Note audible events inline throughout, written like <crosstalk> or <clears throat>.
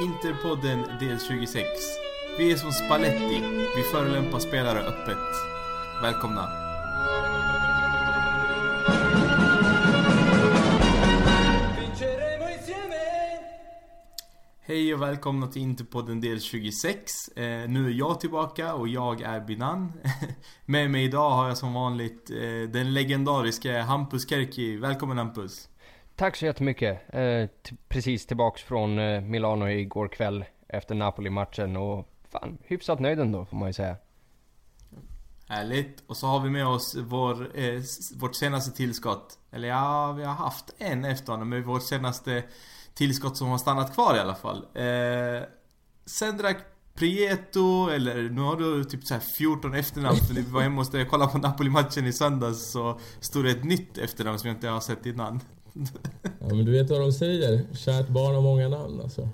Interpodden del 26. Vi är som Spalletti. Vi förolämpar spelare öppet. Välkomna. Hej och välkomna till Interpodden del 26. Eh, nu är jag tillbaka och jag är Binan. <laughs> Med mig idag har jag som vanligt eh, den legendariska Hampus Kerki. Välkommen Hampus. Tack så jättemycket. Eh, precis tillbaks från eh, Milano igår kväll efter Napoli-matchen och fan, hyfsat nöjd ändå får man ju säga. Härligt. Och så har vi med oss vår, eh, vårt senaste tillskott. Eller ja, vi har haft en efter honom, men vårt senaste tillskott som har stannat kvar i alla fall. Eh, Sendrak Prieto, eller nu har du typ så här 14 efternamn för när vi var hemma hos dig och kollade på Napoli-matchen i söndags så stod det ett nytt efternamn som jag inte har sett innan. Ja men du vet vad de säger, kärt barn har många namn alltså.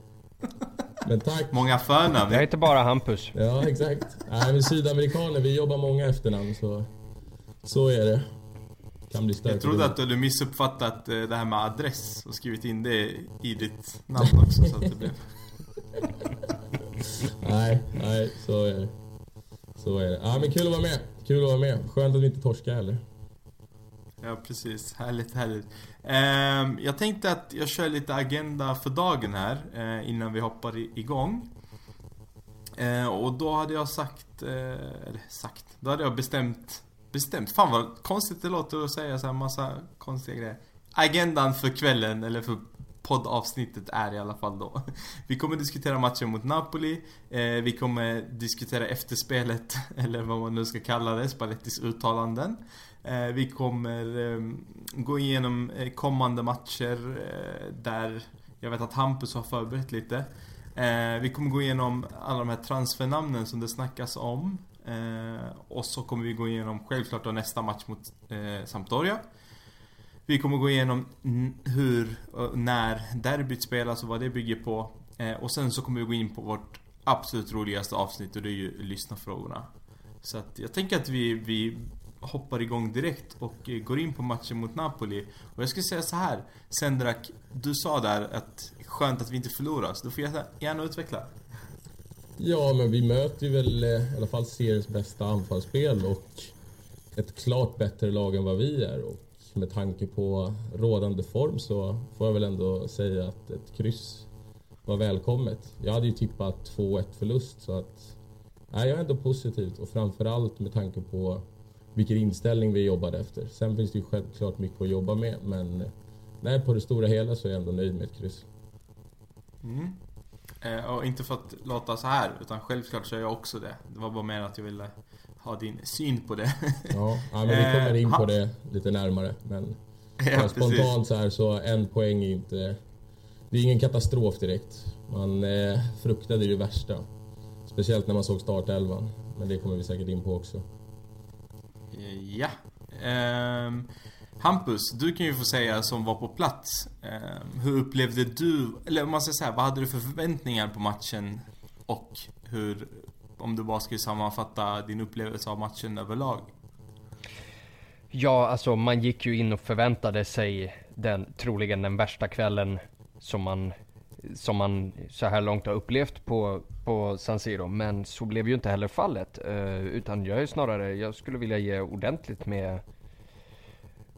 Men tack. Många förnamn. Jag heter bara Hampus. Ja exakt. Nej men sydamerikaner, vi jobbar många efternamn så... Så är det. Kan bli Jag trodde att du hade missuppfattat eh, det här med adress och skrivit in det i ditt namn också så att det blev... <laughs> nej, nej, så är det. Så är det. Ja men kul att vara med. Kul att vara med. Skönt att vi inte torskar heller. Ja precis, härligt härligt. Ehm, jag tänkte att jag kör lite agenda för dagen här eh, innan vi hoppar igång. Ehm, och då hade jag sagt, eh, eller sagt, då hade jag bestämt Bestämt. Fan vad konstigt det låter att säga så här massa konstiga grejer. Agendan för kvällen, eller för poddavsnittet är i alla fall då. <laughs> Vi kommer diskutera matchen mot Napoli. Eh, vi kommer diskutera efterspelet, <laughs> eller vad man nu ska kalla det, Spallettis uttalanden. Eh, vi kommer ehm, gå igenom eh, kommande matcher eh, där jag vet att Hampus har förberett lite. Vi kommer gå igenom alla de här transfernamnen som det snackas om. Och så kommer vi gå igenom självklart då nästa match mot Sampdoria. Vi kommer gå igenom hur och när derbyt spelas och vad det bygger på. Och sen så kommer vi gå in på vårt absolut roligaste avsnitt och det är ju lyssnarfrågorna. Så att jag tänker att vi, vi hoppar igång direkt och går in på matchen mot Napoli. Och jag skulle säga så här, Sendrak, du sa där att skönt att vi inte förlorar, så du får gärna utveckla. Ja, men vi möter ju väl eh, i alla fall seriens bästa anfallsspel och ett klart bättre lag än vad vi är. Och med tanke på rådande form så får jag väl ändå säga att ett kryss var välkommet. Jag hade ju tippat 2-1 förlust så att nej, jag är ändå positivt och framförallt med tanke på vilken inställning vi jobbade efter. Sen finns det ju självklart mycket att jobba med men nej, på det stora hela så är jag ändå nöjd med ett kryss. Mm. Eh, och inte för att låta så här, utan självklart så är jag också det. Det var bara mer att jag ville ha din syn på det. Ja, ja men vi kommer in på eh, det lite närmare. Men <laughs> ja, spontant så här så en poäng är inte... Det är ingen katastrof direkt. Man eh, fruktade det värsta. Speciellt när man såg startelvan. Men det kommer vi säkert in på också. Eh, ja. Um, Hampus, du kan ju få säga som var på plats. Um, hur upplevde du, eller om man ska säga, vad hade du för förväntningar på matchen? Och hur, om du bara skulle sammanfatta din upplevelse av matchen överlag? Ja, alltså man gick ju in och förväntade sig den, troligen den värsta kvällen som man, som man så här långt har upplevt på, på San Siro. Men så blev ju inte heller fallet. Uh, utan jag är snarare, jag skulle vilja ge ordentligt med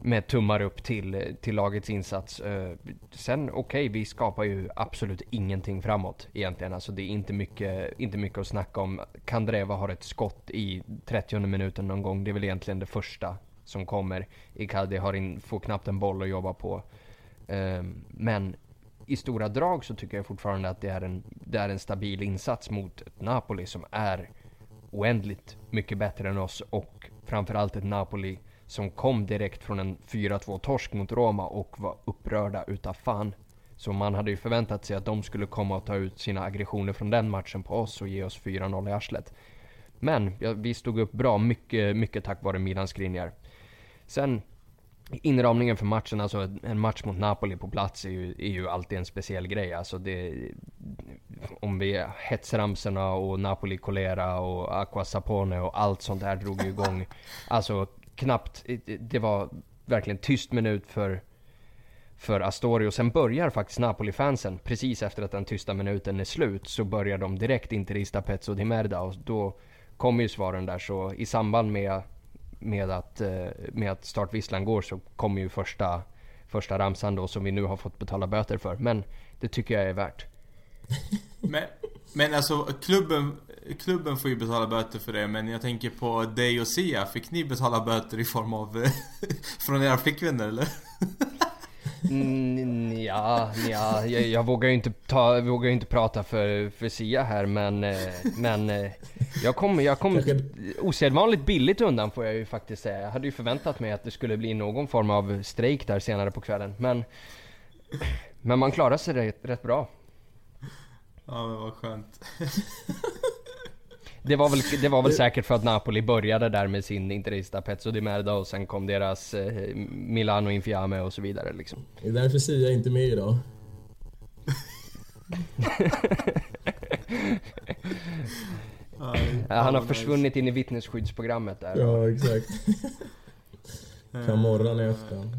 med tummar upp till, till lagets insats. Uh, sen okej, okay, vi skapar ju absolut ingenting framåt egentligen. Alltså det är inte mycket, inte mycket att snacka om. Kandreva har ett skott i 30 minuten någon gång. Det är väl egentligen det första som kommer. Icardi har in, får knappt en boll att jobba på. Uh, men i stora drag så tycker jag fortfarande att det är, en, det är en stabil insats mot ett Napoli som är oändligt mycket bättre än oss och framförallt ett Napoli som kom direkt från en 4-2 torsk mot Roma och var upprörda utav fan. Så man hade ju förväntat sig att de skulle komma och ta ut sina aggressioner från den matchen på oss och ge oss 4-0 i arslet. Men ja, vi stod upp bra, mycket, mycket tack vare Milan Skriniar. Sen inramningen för matchen, alltså en match mot Napoli på plats är ju, är ju alltid en speciell grej. Alltså det, om vi hetsramserna och Napoli Colera och Aqua Sapone och allt sånt där drog ju igång. <laughs> Alltså knappt, det var verkligen tyst minut för för Astorio. Sen börjar faktiskt Napoli-fansen, precis efter att den tysta minuten är slut, så börjar de direkt interista Pezzo di Merda och då kommer ju svaren där. Så i samband med, med, att, eh, med att startvisslan går så kommer ju första, första ramsan då som vi nu har fått betala böter för. Men det tycker jag är värt. <laughs> Men, men alltså klubben, klubben får ju betala böter för det men jag tänker på dig och Sia. Fick ni betala böter i form av <laughs> från era flickvänner eller? <laughs> Mm, ja, ja jag, jag, vågar ju inte, ta, vågar inte prata för, för Sia här men, eh, men eh, jag kom, jag kom osedvanligt billigt undan får jag ju faktiskt säga. Jag hade ju förväntat mig att det skulle bli någon form av strejk där senare på kvällen. Men, men man klarar sig rätt, rätt bra. Ja men vad skönt. <laughs> Det var väl, det var väl säkert för att Napoli började där med sin interista Pezzo di Merda och sen kom deras eh, Milano Infiame och så vidare liksom. Det är därför Sia inte med idag. <laughs> ja, han har försvunnit in i vittnesskyddsprogrammet där. Ja, exakt. Camorran i efterhand.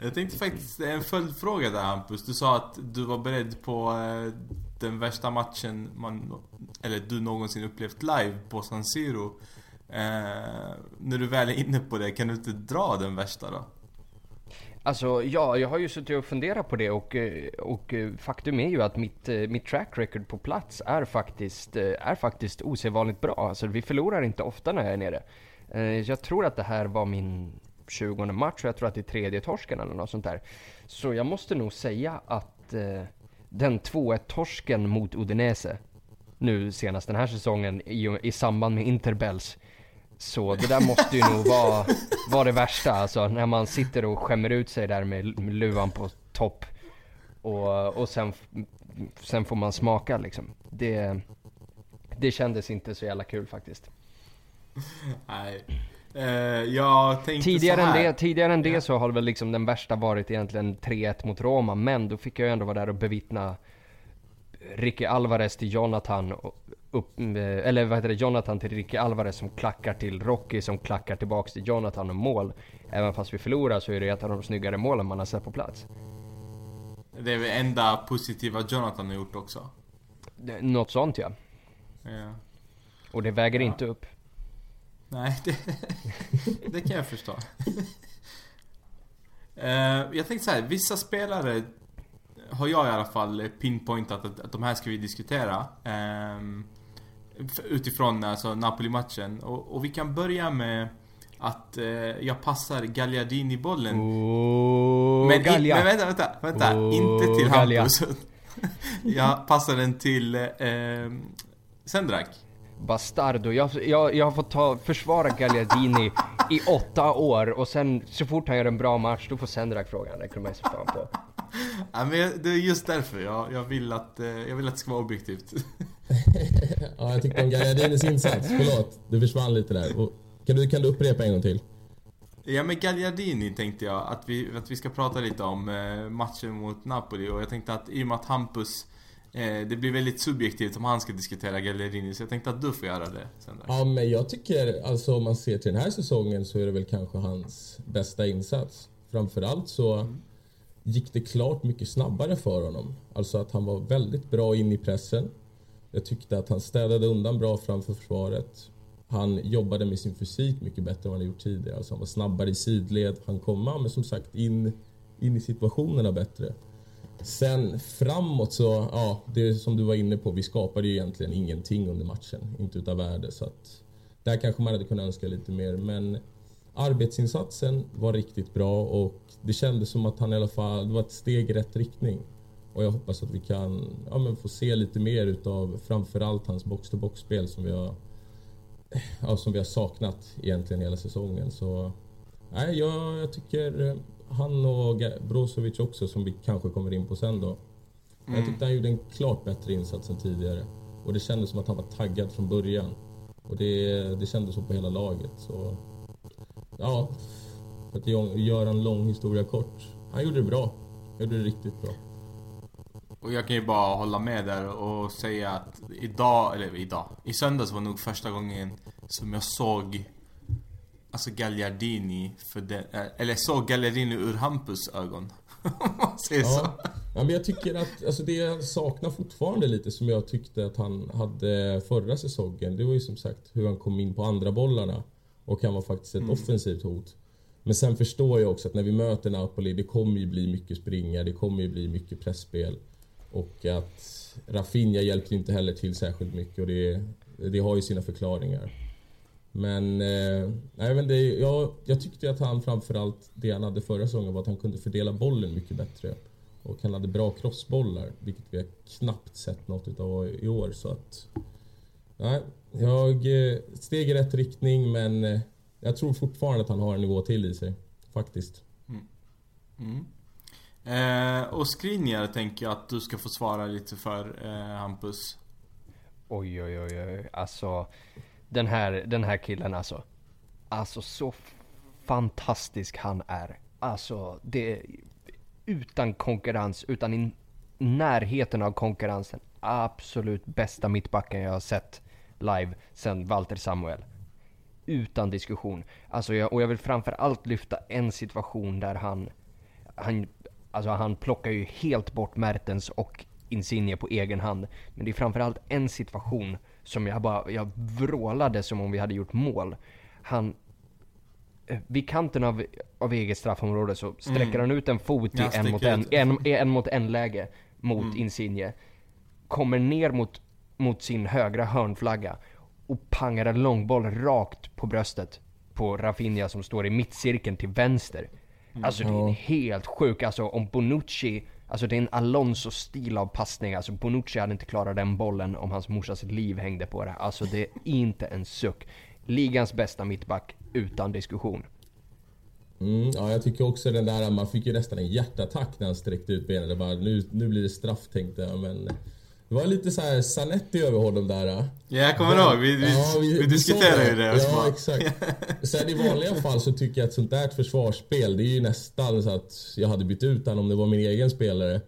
Jag tänkte faktiskt, en följdfråga där Hampus. Du sa att du var beredd på eh, den värsta matchen man, eller du någonsin upplevt live på San Siro. Eh, när du väl är inne på det, kan du inte dra den värsta då? Alltså ja, jag har ju suttit och funderat på det och, eh, och eh, faktum är ju att mitt, eh, mitt track record på plats är faktiskt, är faktiskt osedvanligt bra. Alltså vi förlorar inte ofta när jag är nere. Jag tror att det här var min 20 match och jag tror att det är tredje torsken eller något sånt där. Så jag måste nog säga att den 2-1 torsken mot Udinese nu senast den här säsongen i, i samband med Interbells. Så det där måste ju nog vara, vara det värsta alltså, när man sitter och skämmer ut sig där med, med luvan på topp. Och, och sen, sen får man smaka liksom. Det, det kändes inte så jävla kul faktiskt. Nej. Uh, jag tänkte tidigare, så här. Än det, tidigare än det så har väl liksom den värsta varit egentligen 3-1 mot Roma, men då fick jag ju ändå vara där och bevittna Ricky Alvarez till Jonathan upp, eh, eller vad heter det, Jonathan till Ricky Alvarez som klackar till Rocky som klackar tillbaks till Jonathan och mål. Även fast vi förlorar så är det ett av de snyggare målen man har sett på plats. Det är väl enda positiva Jonathan har gjort också? Något sånt ja. ja. Och det väger ja. inte upp. Nej, det, <laughs> det kan jag förstå. uh, <laughs> jag tänkte så här, vissa spelare har jag i alla fall pinpointat att, att de här ska vi diskutera. Um, utifrån alltså Napoli-matchen. Och, och, vi kan börja med att uh, jag passar Gagliardini-bollen. Oh, men, in, men vänta, vänta, vänta. Oh, inte till Hampus. <laughs> jag passar den till uh, Sendrak. Bastardo. Jag, jag, jag har fått ta, försvara Gagliardini i åtta år och sen så fort han gör en bra match då får Sendrak frågan. Det kunde man ju se fan på. <laughs> Ja, men det är just därför jag, jag, vill att, eh, jag vill att det ska vara objektivt. <laughs> ja, jag tyckte om Gagliardinis insats. Förlåt, du försvann lite där. Och kan, du, kan du upprepa en gång till? Ja men Gagliardini tänkte jag att vi, att vi ska prata lite om eh, matchen mot Napoli och jag tänkte att i och med att Hampus Eh, det blir väldigt subjektivt om han ska diskutera Gallerini, så jag tänkte att du får göra det sen Ja, men jag tycker, alltså om man ser till den här säsongen så är det väl kanske hans bästa insats. Framförallt så mm. gick det klart mycket snabbare för honom. Alltså att han var väldigt bra in i pressen. Jag tyckte att han städade undan bra framför försvaret. Han jobbade med sin fysik mycket bättre än vad han gjort tidigare. Alltså han var snabbare i sidled. Han kom, men som sagt, in, in i situationerna bättre. Sen framåt så, ja, det som du var inne på, vi skapade ju egentligen ingenting under matchen. Inte utav värde, så att där kanske man hade kunnat önska lite mer. Men arbetsinsatsen var riktigt bra och det kändes som att han i alla fall, det var ett steg i rätt riktning. Och jag hoppas att vi kan ja, men få se lite mer utav framförallt hans box-to-box-spel som vi har ja, som vi har saknat egentligen hela säsongen. Så nej, jag, jag tycker han och Brozovic också, som vi kanske kommer in på sen då. Mm. Jag tyckte han gjorde en klart bättre insats än tidigare. Och det kändes som att han var taggad från början. Och det, det kändes så på hela laget. Så, ja, för att göra en lång historia kort. Han gjorde det bra. Han gjorde det riktigt bra. Och jag kan ju bara hålla med där och säga att idag, eller idag, i söndags var nog första gången som jag såg Alltså Gagliardini för den, eh, eller såg Gagliardini ur Hampus ögon. <laughs> Om man säger så. Ja. ja, men jag tycker att alltså det jag saknar fortfarande lite som jag tyckte att han hade förra säsongen. Det var ju som sagt hur han kom in på andra bollarna och han var faktiskt ett offensivt hot. Men sen förstår jag också att när vi möter Napoli, det kommer ju bli mycket springa, det kommer ju bli mycket pressspel Och att Rafinha hjälpte inte heller till särskilt mycket och det, det har ju sina förklaringar. Men, eh, nej, men det, jag, jag tyckte att han framförallt, det han hade förra säsongen var att han kunde fördela bollen mycket bättre. Och han hade bra crossbollar, vilket vi har knappt sett något utav i år. Så att, nej, jag eh, steg i rätt riktning men eh, jag tror fortfarande att han har en nivå till i sig. Faktiskt. Mm. Eh, och Skriniar tänker jag att du ska få svara lite för, eh, Hampus. Oj, oj, oj, oj. Alltså, den här, den här killen alltså. Alltså så fantastisk han är. Alltså, det... Utan konkurrens, utan i närheten av konkurrensen. Absolut bästa mittbacken jag har sett live sen Walter Samuel. Utan diskussion. Alltså, jag, och jag vill framför allt lyfta en situation där han... Han, alltså han plockar ju helt bort Mertens och Insigne på egen hand. Men det är framförallt en situation som jag bara, jag vrålade som om vi hade gjort mål. Han, eh, vid kanten av, av eget straffområde så sträcker han ut en fot i en mot en, en, en mot en läge mot Insigne. Kommer ner mot, mot sin högra hörnflagga och pangar en långboll rakt på bröstet på Rafinha som står i mittcirkeln till vänster. Alltså det är helt sjukt. Alltså om Bonucci, alltså det är en Alonso-stil av passning. Alltså Bonucci hade inte klarat den bollen om hans morsas liv hängde på det. Alltså det är inte en suck. Ligans bästa mittback, utan diskussion. Mm, ja, jag tycker också den där, man fick ju nästan en hjärtattack när han sträckte ut benen. Det bara, nu, nu blir det straff tänkte jag, men det var lite så här Zanetti över honom där. Ja, jag kommer ihåg. Vi, vi, Ja, vi, sa diskuterade ju det. och så Ja, exakt. <laughs> Sen i vanliga fall så tycker jag att sånt där ett försvarsspel, det är ju nästan så att jag hade bytt ut honom om det var min egen spelare.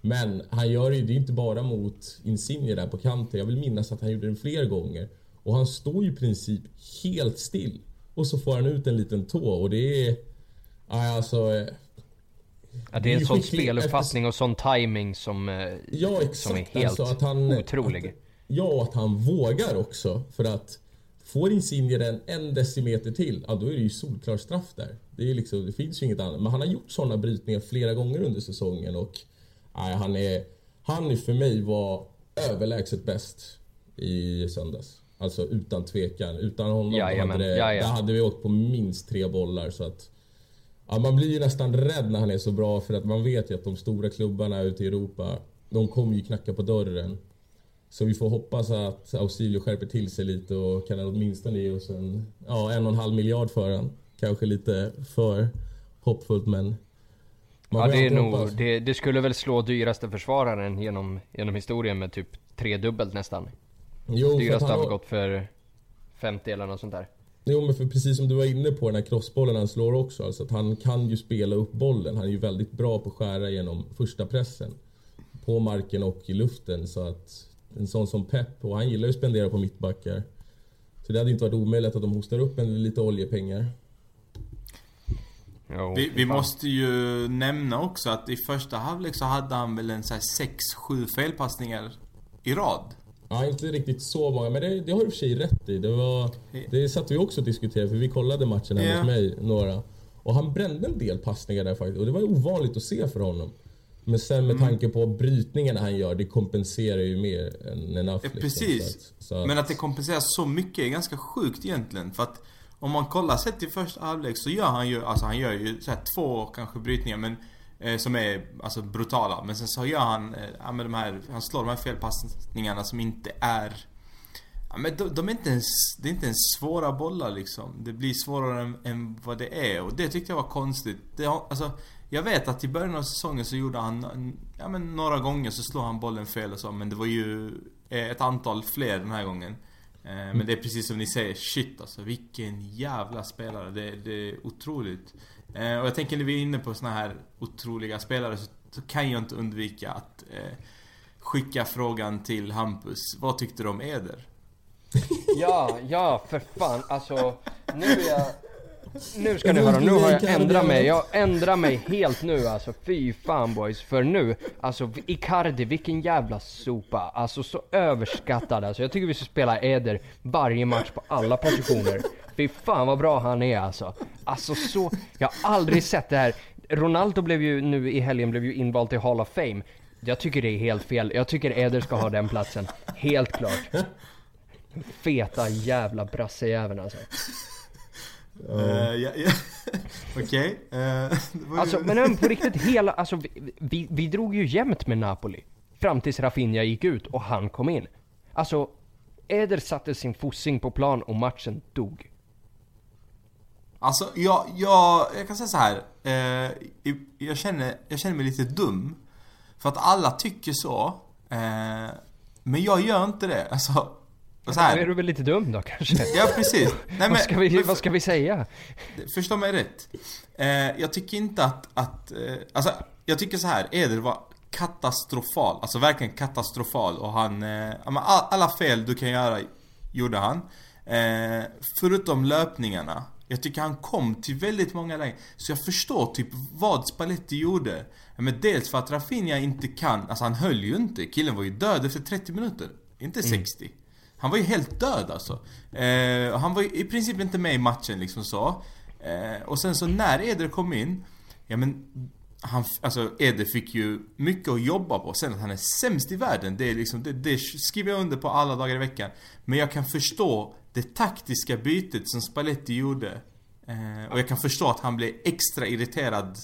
Men han gör ju det inte bara mot Insigne där på kanten. Jag vill minnas att han gjorde den fler gånger. Och han står ju i princip helt still. Och så får han ut en liten tå och det är... Alltså... Ja, det är en sån speluppfattning och sån timing som, eh, Ja, exakt. som är helt Alltså att han, otrolig. Att, ja, och att han vågar också. För att får Insigne den en decimeter till, ja då är det ju solklar straff där. Det, är liksom, det finns ju inget annat. Men han har gjort sådana brytningar flera gånger under säsongen och nej, han är... Han för mig var överlägset bäst i söndags. Alltså utan tvekan. Utan honom Jajamän, hade, det, hade vi åkt på minst tre bollar. Så att, Ja, man blir ju nästan rädd när han är så bra för att man vet ju att de stora klubbarna ute i Europa, de kommer ju knacka på dörren. Så vi får hoppas att Ausilio skärper till sig lite och kan åtminstone ge oss en, ja, en och en halv miljard för han. Kanske lite för hoppfullt men... Ja det är nog, det, det skulle väl slå dyraste försvararen genom, genom historien med typ tredubbelt nästan. Jo, Dyraste har gått för 50 eller något sånt där. Jo men för precis som du var inne på den här crossbollen han slår också. Alltså att han kan ju spela upp bollen. Han är ju väldigt bra på att skära genom första pressen. På marken och i luften. Så att en sån som Pep, och han gillar ju att spendera på mittbackar. Så det hade inte varit omöjligt att de hostar upp en lite oljepengar. Jo, Vi, vi måste ju nämna också att i första halvlek så hade han väl en så här 6-7 felpassningar i rad. Ja, inte riktigt så många, men det, det har du i och för sig rätt i. Det, var, det satt vi också och diskuterade, för vi kollade matchen hemma Ja. hos mig, några. Och han brände en del passningar där faktiskt, och det var ovanligt att se för honom. Men sen med Mm. tanke på brytningarna han gör, det kompenserar ju mer än. Ja, liksom. precis. Så att, så att, Men att det kompenseras så mycket är ganska sjukt egentligen. För att om man kollar sett i första halvlek så gör han ju, alltså han gör ju så två kanske brytningar men som är alltså brutala. Men sen så gör han, eh, ja men de här, han slår de här felpassningarna som inte är Ja men de, de är inte ens, det är inte ens svåra bollar liksom. Det blir svårare än, än vad det är och det tyckte jag var konstigt. Det, alltså, jag vet att i början av säsongen så gjorde han, ja men några gånger så slog han bollen fel och så men det var ju eh, ett antal fler den här gången. Eh, Men det är precis som ni säger, shit alltså vilken jävla spelare. Det, det är otroligt. Eh, Och jag tänker när vi är inne på såna här otroliga spelare så, så kan jag inte undvika att eh, skicka frågan till Hampus. Vad tyckte du om Eder? <laughs> Ja, ja för fan alltså. Nu är jag... Nu ska ni höra, nu har jag ändrat mig. Jag ändrar mig helt nu alltså. Fy fan boys. För nu, alltså Icardi, vilken jävla sopa. Alltså så överskattad alltså. Jag tycker vi ska spela Eder varje match på alla positioner. Fy fan vad bra han är alltså. Alltså så, jag har aldrig sett det här. Ronaldo blev ju nu i helgen blev ju invald till Hall of Fame. Jag tycker det är helt fel. Jag tycker Eder ska ha den platsen. Helt klart. Feta jävla brassejäveln alltså. Uh, ja. <laughs> Okej. Okay. Uh, eh, alltså men på riktigt hela, alltså vi, vi, vi drog ju jämnt med Napoli. Fram tills Rafinha gick ut och han kom in. Alltså, Eder satte sin fossing på plan och matchen dog. Alltså, jag, jag, jag kan säga så här. Eh, jag, känner, jag känner mig lite dum. För att alla tycker så. Eh, men jag gör inte det. Alltså, så här. Då är du väl lite dum då kanske? Ja, precis. Nej, men, vad, ska vi, vad ska vi säga? Förstå mig rätt. Eh, jag tycker inte att, att eh, alltså, jag tycker så här. Eder var katastrofal. Alltså verkligen katastrofal. Och han, eh, alla fel du kan göra gjorde han. Eh, förutom löpningarna. Jag tycker han kom till väldigt många lägen. Så jag förstår typ vad Spalletti gjorde. Men dels för att Rafinha inte kan, alltså han höll ju inte. Killen var ju död efter 30 minuter. Inte 60. Mm. Han var ju helt död alltså. Eh, han var ju i princip inte med i matchen liksom så. Eh, och sen så när Eder kom in, ja men han, alltså Eder fick ju mycket att jobba på. Sen att han är sämst i världen, det är liksom, det, det skriver jag under på alla dagar i veckan. Men jag kan förstå det taktiska bytet som Spalletti gjorde. Eh, och jag kan förstå att han blev extra irriterad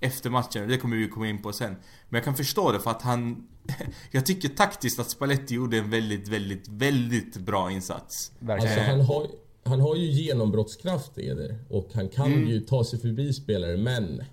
efter matchen. Det kommer vi komma in på sen. Men jag kan förstå det för att han... <laughs> jag tycker taktiskt att Spalletti gjorde en väldigt, väldigt, väldigt bra insats. Alltså han har, han har ju genombrottskraft Eder. Och han kan mm. ju ta sig förbi spelare men...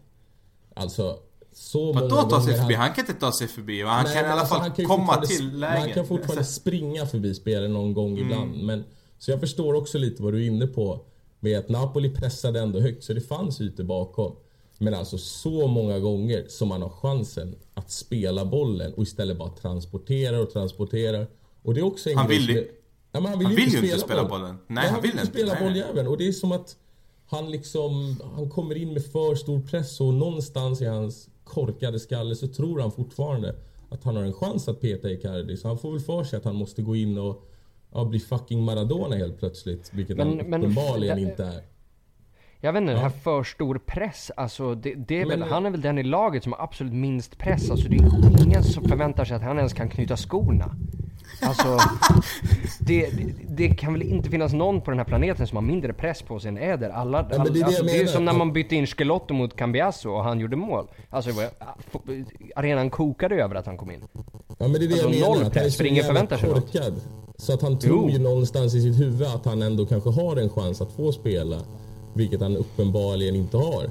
Alltså så många då ta sig förbi? Han... han kan inte ta sig förbi han Nej, kan i alla alltså, fall komma till lägen. Han kan fortfarande springa förbi spelare någon gång mm. ibland. Men, så jag förstår också lite vad du är inne på. Med att Napoli pressade ändå högt så det fanns ytor bakom. Men alltså så många gånger som man har chansen att spela bollen och istället bara transporterar och transporterar. Och det är också en han vill, ju... Ja, han vill, han vill ju inte spela, boll. bollen. Nej, Nej han, vill inte spela bolljäveln. Och det är som att han liksom, han kommer in med för stor press och någonstans i hans korkade skalle så tror han fortfarande att han har en chans att peta Icardi. Så han får väl för sig att han måste gå in och ja, bli fucking Maradona helt plötsligt. Vilket men, han uppenbarligen inte är. Jag vet inte, ja. det här för stor press, alltså det, det är väl, men, han är väl den i laget som har absolut minst press. Alltså det är ingen som förväntar sig att han ens kan knyta skorna. Alltså, det, <laughs> det, det, kan väl inte finnas någon på den här planeten som har mindre press på sig än Eder. Alla, all, det, är alltså, det är som när man bytte in Skelotto mot Cambiasso och han gjorde mål. Alltså arenan kokade över att han kom in. Ja men det är det alltså, jag menar, noll press, för ingen förväntar sig något. Så att han tror ju någonstans i sitt huvud att han ändå kanske har en chans att få spela. Vilket han uppenbarligen inte har.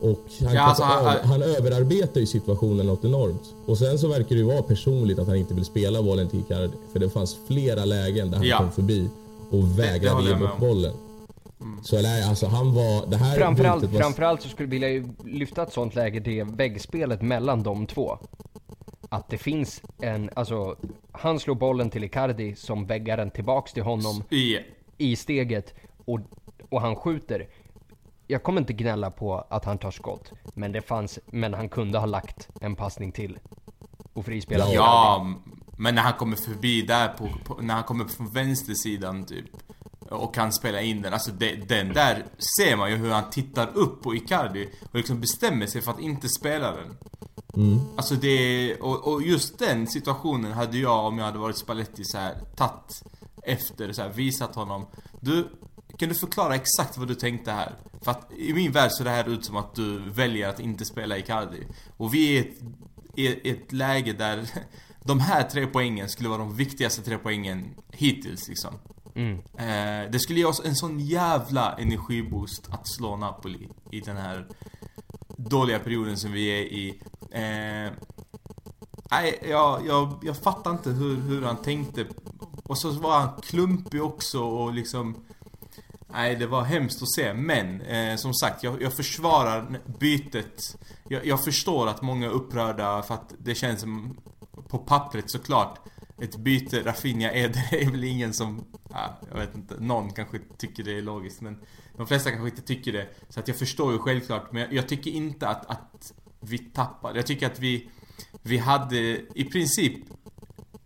Och han, ja, alltså, han, över, han överarbetar ju situationen något enormt. Och sen så verkar det ju vara personligt att han inte vill spela bollen till Icardi. För det fanns flera lägen där han ja. kom förbi och vägrade ge bort bollen. Mm. Så nej, alltså han var... Det här framförallt, var... framförallt så skulle jag vilja lyfta ett sånt läge, det väggspelet mellan de två. Att det finns en, alltså, han slår bollen till Icardi som väggar den tillbaks till honom yeah. i steget och, och han skjuter jag kommer inte gnälla på att han tar skott. Men det fanns, men han kunde ha lagt en passning till. Och frispelat. Ja, men när han kommer förbi där på, på, när han kommer från vänstersidan typ. Och kan spela in den. Alltså det, den där ser man ju hur han tittar upp på Icardi och liksom bestämmer sig för att inte spela den. Mm. Alltså det, och, och just den situationen hade jag om jag hade varit Spalletti så här tagit efter så här, visat honom. Du, kan du förklara exakt vad du tänkte här? För att i min värld ser det här ut som att du väljer att inte spela Icardi. Och vi är i ett, ett läge där <laughs> de här tre poängen skulle vara de viktigaste tre poängen hittills liksom. Mm. Eh, det skulle ge oss en sån jävla energiboost att slå Napoli i den här dåliga perioden som vi är i. Eh, nej, jag, jag, jag fattar inte hur, hur han tänkte. Och så var han klumpig också och liksom Nej, det var hemskt att se. Men, eh, som sagt, jag, jag försvarar bytet. Jag, jag, förstår att många är upprörda för att det känns som, på pappret såklart, ett byte Rafinha Eder är väl ingen som, ja, jag vet inte, någon kanske tycker det är logiskt men de flesta kanske inte tycker det. Så att jag förstår ju självklart men jag, jag tycker inte att, att vi tappade. Jag tycker att vi, vi hade i princip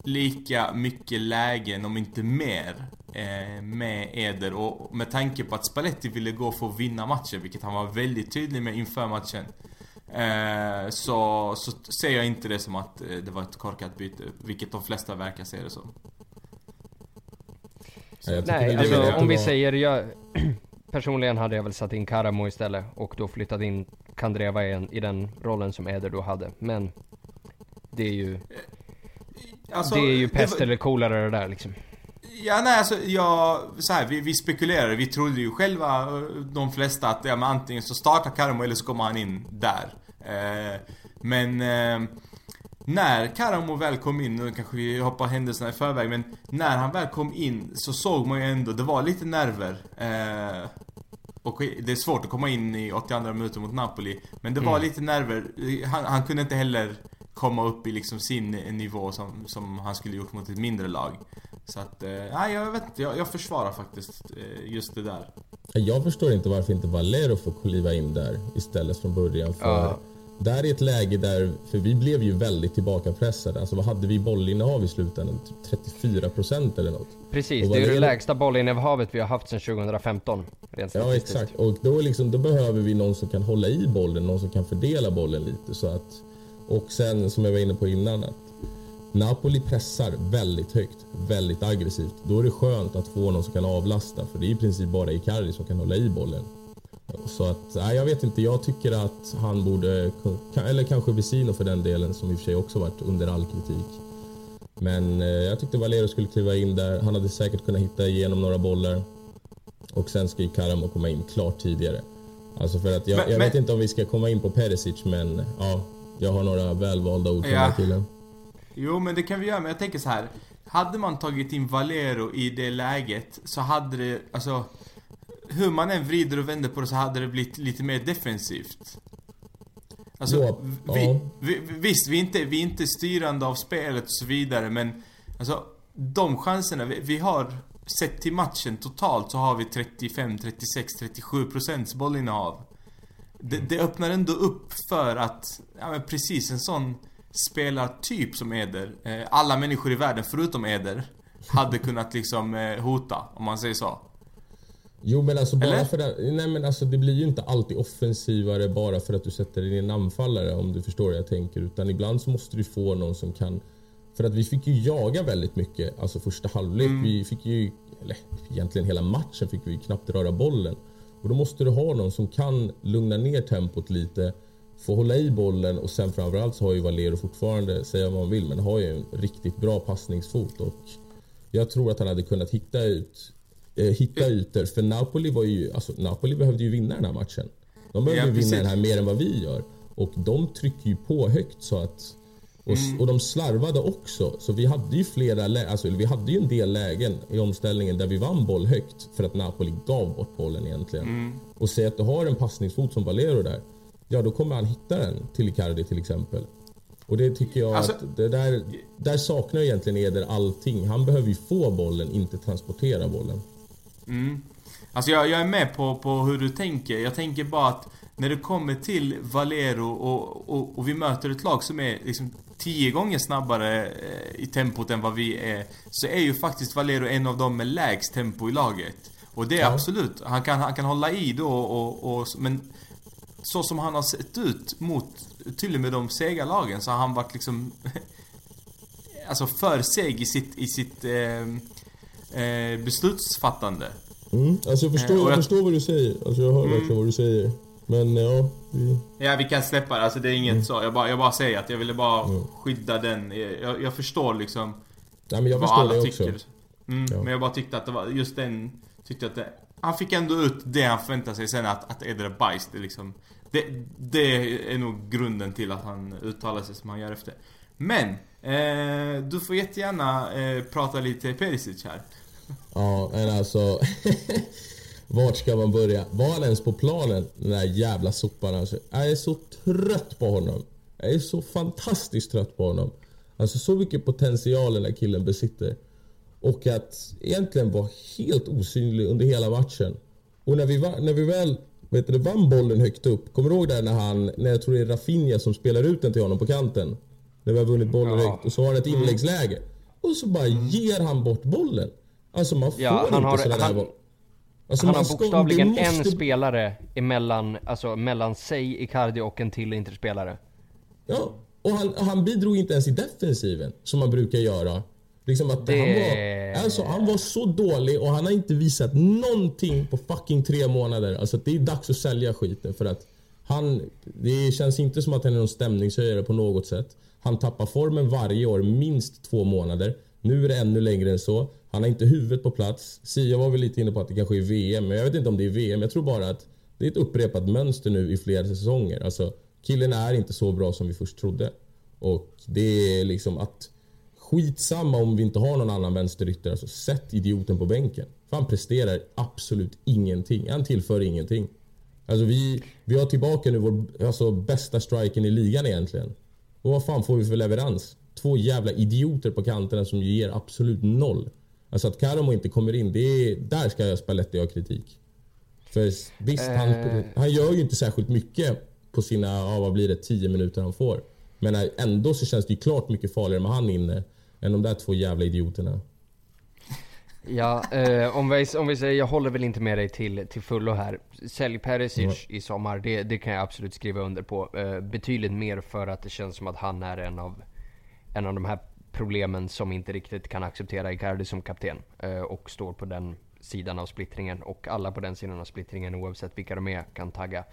lika mycket lägen, om inte mer, eh, med Eder. Och med tanke på att Spalletti ville gå för att vinna matchen, vilket han var väldigt tydlig med inför matchen. Eh, så, så ser jag inte det som att eh, det var ett korkat byte, vilket de flesta verkar se det som. Nej, alltså om vi säger jag... <clears throat> Personligen hade jag väl satt in Karamo istället och då flyttat in Kandreva i, i den rollen som Eder då hade. Men det är ju... Alltså, det är ju pest var... eller kolera det där liksom. Ja, nej alltså jag, så här, vi, vi spekulerade, vi trodde ju själva, de flesta, att ja, men antingen så startar Karamo eller så kommer han in där. Eh, men eh, när Karamo väl kom in, nu kanske vi hoppar händelserna i förväg, men när han väl kom in så såg man ju ändå, det var lite nerver. Eh, och det är svårt att komma in i 82 minuter mot Napoli. Men det var mm. lite nerver. Han, han, kunde inte heller komma upp i liksom sin nivå som, som han skulle gjort mot ett mindre lag. Så att, eh, nej jag vet inte, jag, jag försvarar faktiskt eh, just det där. Jag förstår inte varför inte Valero får kliva in där istället från början. För ja. Där är ett läge där, för vi blev ju väldigt tillbakapressade. Alltså vad hade vi bollinnehav i slutändan? 34 procent eller något. Precis, det är det lägsta bollinnehavet vi har haft sedan 2015. ja exakt, och då, liksom, då behöver vi någon som kan hålla i bollen, någon som kan fördela bollen lite. Så att, och sen som jag var inne på innan, att Napoli pressar väldigt högt, väldigt aggressivt. Då är det skönt att få någon som kan avlasta, för det är i princip bara Icardi som kan hålla i bollen. Så att, nej, jag vet inte. Jag tycker att han borde, eller kanske Vesino för den delen, som i och för sig också varit under all kritik. Men eh, jag tyckte Valero skulle kliva in där. Han hade säkert kunnat hitta igenom några bollar. Och sen ska Karamo komma in klart tidigare. Alltså för att jag, men, jag vet inte om vi ska komma in på Perisic, men ja, jag har några välvalda ord för ja. den här killen. Jo, men det kan vi göra, men jag tänker så här. Hade man tagit in Valero i det läget så hade det, alltså hur man än vrider och vänder på det så hade det blivit lite mer defensivt. Alltså, ja, vi, ja. Vi, visst, vi är, inte, vi är inte styrande av spelet och så vidare, men alltså de chanserna vi, vi har sett till matchen totalt så har vi 35, 36, 37 procents bollinnehav. Det, det öppnar ändå upp för att, ja men precis en sån spelartyp som Eder, eh, alla människor i världen förutom Eder, hade kunnat liksom eh, hota, om man säger så. Jo men alltså bara Eller? för att, nej men alltså det blir ju inte alltid offensivare bara för att du sätter in en anfallare om du förstår vad jag tänker. Utan ibland så måste du få någon som kan... För att vi fick ju jaga väldigt mycket, alltså första halvlek. Mm. Vi fick ju, eller egentligen hela matchen fick vi knappt röra bollen. Och då måste du ha någon som kan lugna ner tempot lite, få hålla i bollen och sen framförallt så har ju Valero fortfarande, säga vad man vill, men har ju en riktigt bra passningsfot och jag tror att han hade kunnat hitta ut hitta ytor. För Napoli var ju, alltså Napoli behövde ju vinna den här matchen. De behövde ja, vinna den här mer än vad vi gör. Och de trycker ju på högt så att... Och, mm. och de slarvade också. Så vi hade ju flera alltså vi hade ju en del lägen i omställningen där vi vann boll högt för att Napoli gav bort bollen egentligen. Mm. Och säg att du har en passningsfot som Valero där. Ja, då kommer han hitta den till Icardi till exempel. Och det tycker jag alltså, att det där, där saknar egentligen Eder allting. Han behöver ju få bollen, inte transportera bollen. Mm. Alltså jag, jag är med på, på hur du tänker. Jag tänker bara att när det kommer till Valero och, och, och vi möter ett lag som är liksom tio gånger snabbare eh, i tempot än vad vi är. Så är ju faktiskt Valero en av dem med lägst tempo i laget. Och det är ja. absolut, han kan, han kan hålla i då och, och, men så som han har sett ut mot, till och med de sega lagen så har han varit liksom <laughs> Alltså för seg i sitt, i sitt eh, eh, beslutsfattande. Mm, alltså jag förstår, eh, jag, jag förstår vad du säger. Alltså jag hör mm. verkligen vad du säger. Men ja, vi... Ja, vi kan släppa det. Alltså det är inget mm. så. Jag bara, jag bara säger att jag ville bara mm. skydda den. Jag, jag förstår liksom ja, men jag vad alla tycker. Mm, ja. Men jag bara tyckte att det var just den... Tyckte att det, han fick ändå ut det han förväntade sig sen att, att Eder är bajs. Det, liksom, det, det är nog grunden till att han uttalar sig som han gör efter. Men, eh, du får jättegärna eh, prata lite Perisic här. Ja, men alltså... <laughs> Vart ska man börja? Var han ens på planen? Den där jävla sopan alltså. Jag är så trött på honom. Jag är så fantastiskt trött på honom. Alltså så mycket potential den där killen besitter. Och att egentligen vara helt osynlig under hela matchen. Och när vi, när vi väl vet du, vann bollen högt upp. Kommer du ihåg där när han, när jag tror det är Rafinha som spelar ut den till honom på kanten? När vi har vunnit bollen ja. högt och så har han ett inläggsläge. Och så bara mm. ger han bort bollen. Alltså man får ja, inte har, sådär han, alltså han har bokstavligen måste... en spelare emellan, alltså mellan sig, Icardi och en till interspelare. Ja, och han, han bidrog inte ens i defensiven som man brukar göra. Liksom att det... han, var, alltså, han var så dålig och han har inte visat någonting på fucking tre månader. Alltså det är dags att sälja skiten för att han... Det känns inte som att han är någon stämningshöjare på något sätt. Han tappar formen varje år, minst två månader. Nu är det ännu längre än så. Han har inte huvudet på plats. Sia var väl lite inne på att det kanske är VM, men jag vet inte om det är VM. Jag tror bara att det är ett upprepat mönster nu i flera säsonger. Alltså, killen är inte så bra som vi först trodde. Och det är liksom att skitsamma om vi inte har någon annan vänsterytter. Alltså, sätt idioten på bänken. För han presterar absolut ingenting. Han tillför ingenting. Alltså vi, vi har tillbaka nu vår alltså, bästa striken i ligan egentligen. Och vad fan får vi för leverans? Två jävla idioter på kanterna som ger absolut noll. Alltså att Karamo inte kommer in, det är, där ska jag Spalletti ha kritik. För visst, han, eh. han gör ju inte särskilt mycket på sina, ja, vad blir det, 10 minuter han får. Men ändå så känns det ju klart mycket farligare med han inne än de där två jävla idioterna. <laughs> Ja, eh, om, vi, om vi säger, jag håller väl inte med dig till, till fullo här. Sälj Perisic i sommar, det, det kan jag absolut skriva under på. Eh, betydligt mer för att det känns som att han är en av, en av de här problemen som inte riktigt kan acceptera Icardi som kapten. Eh, och står på den sidan av splittringen. Och alla på den sidan av splittringen, oavsett vilka de är, kan tagga.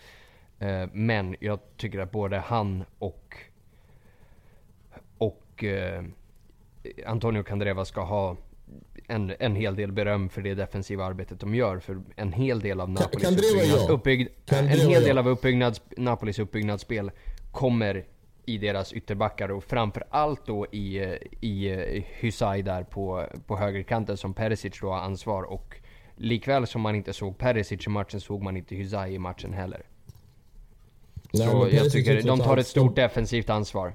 Eh, men jag tycker att både han och, och eh, Antonio Candreva ska ha en, en hel del beröm för det defensiva arbetet de gör. För en hel del av Napolis, uppbyggnad, uppbygg, en hel del av uppbyggnads, Napolis uppbyggnadsspel kommer i deras ytterbackar och framförallt då i, i Hysaj där på, på högerkanten som Perisic då har ansvar. Och likväl som man inte såg Perisic i matchen såg man inte Hysaj i matchen heller. Nej, Så jag tycker de tar ett stort defensivt ansvar.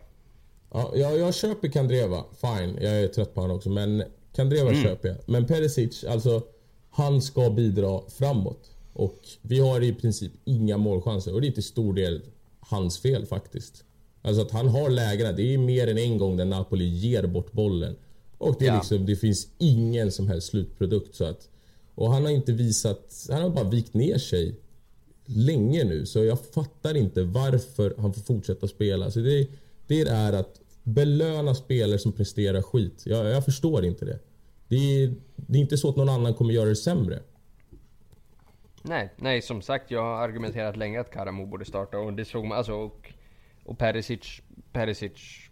Ja, jag, jag köper Kandreva, fine. Jag är trött på honom också. Men Kandreva mm. köper jag. Men Perisic, alltså han ska bidra framåt. Och vi har i princip inga målchanser. Och det är till stor del hans fel faktiskt. Alltså att han har lägena. Det är mer än en gång där Napoli ger bort bollen. Och det, är ja. liksom, det finns ingen som helst slutprodukt. Så att, och han har inte visat... Han har bara vikt ner sig länge nu. Så jag fattar inte varför han får fortsätta spela. Så det, det är att belöna spelare som presterar skit. Jag, jag förstår inte det. Det är, det är inte så att någon annan kommer göra det sämre. Nej, nej som sagt jag har argumenterat länge att Karamo borde starta och det såg man alltså och, och Perisic, Perisic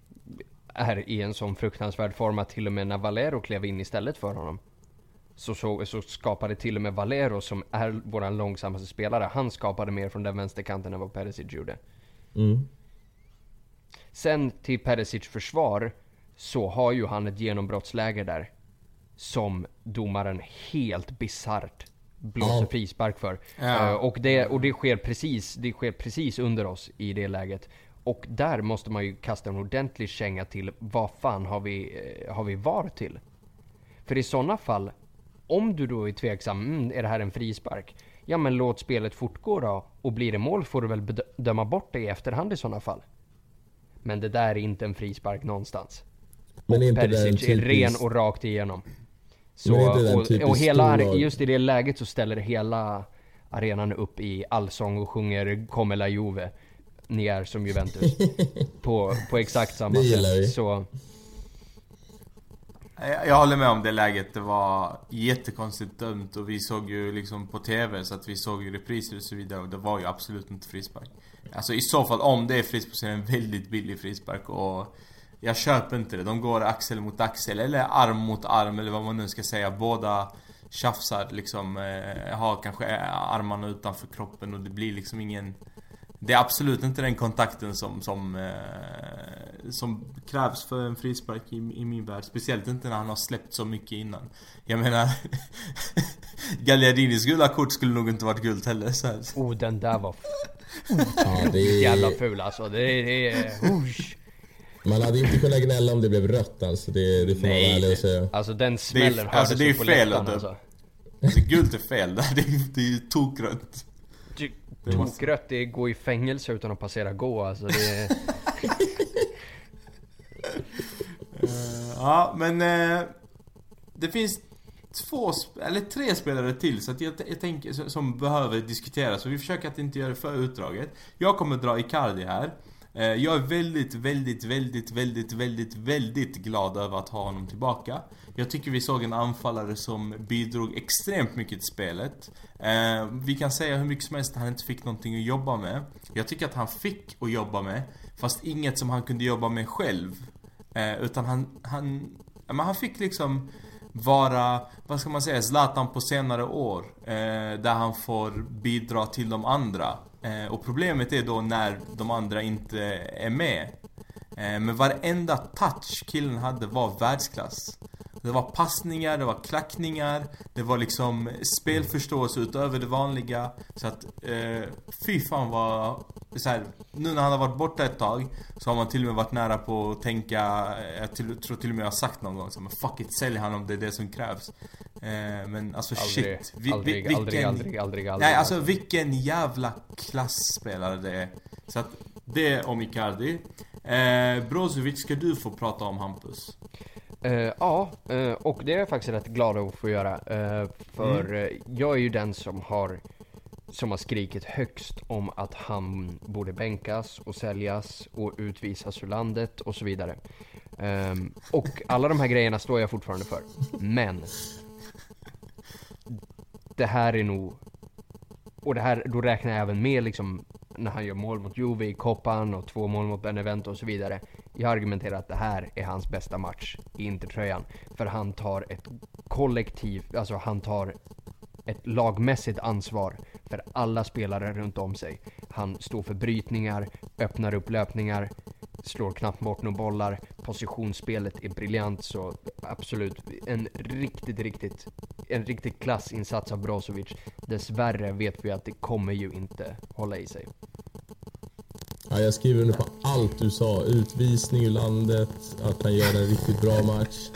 är i en sån fruktansvärd form att till och med när Valero klev in istället för honom så, så, så skapade till och med Valero som är våran långsammaste spelare, han skapade mer från den vänsterkanten än vad Perisic gjorde. Mm. Sen till Perisic försvar så har ju han ett genombrottsläge där som domaren helt bisarrt blåser frispark för. Ja. Uh, och, det, och det, sker precis, det sker precis under oss i det läget. Och där måste man ju kasta en ordentlig känga till vad fan har vi, uh, har vi VAR till? För i sådana fall, om du då är tveksam, mm, är det här en frispark? Ja men låt spelet fortgå då. Och blir det mål får du väl bedöma bort det i efterhand i sådana fall. Men det där är inte en frispark någonstans. Men och Perisic är ren och rakt igenom. Så, och, och hela, just i det läget så ställer hela arenan upp i allsång och sjunger Come la Juve. Ni är som Juventus. <laughs> på, på exakt samma sätt. Så... Jag håller med om det läget. Det var jättekonstigt dömt och vi såg ju liksom på TV så att vi såg ju repriser och så vidare och det var ju absolut inte frispark. Alltså i så fall, om det är frispark så är det en väldigt billig frispark och jag köper inte det. De går axel mot axel eller arm mot arm eller vad man nu ska säga. Båda tjafsar liksom, eh, har kanske armarna utanför kroppen och det blir liksom ingen... Det är absolut inte den kontakten som, som, eh, som krävs för en frispark i, i min värld. Speciellt inte när han har släppt så mycket innan. Jag menar... <laughs> Gagliardinis gula kort skulle nog inte varit gult heller så här. Oh, den där var... ja, det är... Jävla ful alltså. Det är... Det är... Man hade inte kunnat gnälla om det blev rött alltså. Det, det får man Nej, vara ärlig det- och säga. Alltså den Det är, smällen alltså, det är hördes ju på fel läktaren alltså. alltså, Gult är fel där. <laughs> Det är, det är ju tokrött. Tokrött, det går i fängelse utan att passera gå alltså. Det. <laughs> Eh, ja, men eh, det finns två, eller tre spelare till så att jag, jag tänker, som- som behöver diskuteras. Så vi försöker att inte göra det för utdraget. Jag kommer dra Icardi här. Eh, jag är väldigt, väldigt, väldigt, väldigt, väldigt, väldigt glad över att ha honom tillbaka. Jag tycker vi såg en anfallare som bidrog extremt mycket till spelet. Eh, vi kan säga hur mycket som helst att han inte fick någonting att jobba med. Jag tycker att han fick att jobba med, fast inget som han kunde jobba med själv. Eh, utan han, han, ja, men han fick liksom vara, vad ska man säga, Zlatan på senare år. Eh, där han får bidra till de andra. Eh, och problemet är då när de andra inte är med. Eh, men varenda touch killen hade var världsklass. Det var passningar, det var klackningar, det var liksom spelförståelse utöver det vanliga. Så att, eh, fy fan vad... Så här, nu när han har varit borta ett tag så har man till och med varit nära på att tänka, eh, jag till, tror till och med jag har sagt någon gång så men fuck it, sälj han om det är det som krävs. Eh, men alltså Aldrig, shit. Vi- vi- aldrig, vilken- aldrig, aldrig, aldrig, aldrig. Nej, alltså vilken jävla klassspelare det är. Så att det om Icardi. Eh, Brozovic ska du få prata om Hampus. Eh, ja, eh, och det är jag faktiskt rätt glad att få göra. eh, för eh, jag är ju den som har som har skrikit högst om att han borde bänkas och säljas och utvisas ur landet och så vidare. Ehm, och alla de här grejerna står jag fortfarande för. Men det här är nog och det här, då räknar jag även med liksom när han gör mål mot Juve i Koppan och två mål mot Benevento och så vidare. Jag argumenterar att det här är hans bästa match i Intertröjan. För han tar ett kollektiv, alltså han tar ett lagmässigt ansvar för alla spelare runt om sig. Han står för brytningar, öppnar upp löpningar, slår knappt bort några bollar. Positionsspelet är briljant så absolut en riktigt, riktigt, en riktigt klassinsats av Brozovic. Dessvärre vet vi att det kommer ju inte hålla i sig. Ja, jag skriver under på allt du sa. Utvisning ur landet, att han gör en riktigt bra match.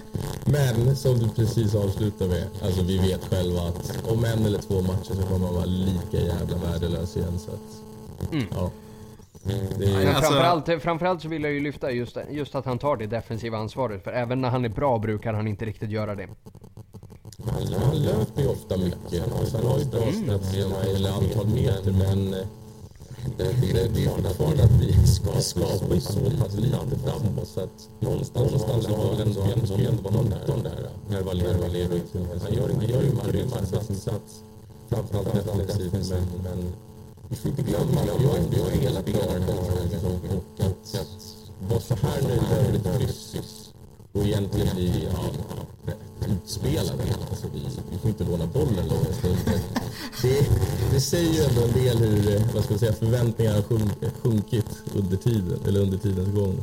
Men som du precis avslutade med, alltså vi vet själva att om en eller två matcher så kommer han vara lika jävla värdelös igen. Så att, ja. Det är, Men Alltså- framförallt, framförallt så vill jag ju lyfta just, just att han tar det defensiva ansvaret. För även när han är bra brukar han inte riktigt göra det. han, löper ju ofta mycket. Alltså, han har ju bra stats eller antal meter men eh, det, det, är är fortfarande att vi ska skapa så pass lite framåt så att någonstans, någonstans har väl ändå han som ändå var någon där när lever ut. Han gör, han gör ju en grym arbetsinsats. Framförallt defensivt men, men vi får inte glömma, att jag är jag är hela tiden här och att, vara så här nöjd är lite kryssigt och egentligen bli ja, utspelade. Alltså, vi, vi får inte låna bollen långa stunder. Det, det säger ju ändå en del hur eh, vad ska jag säga, förväntningarna har sjunk, sjunkit under tiden, eller under tidens gång.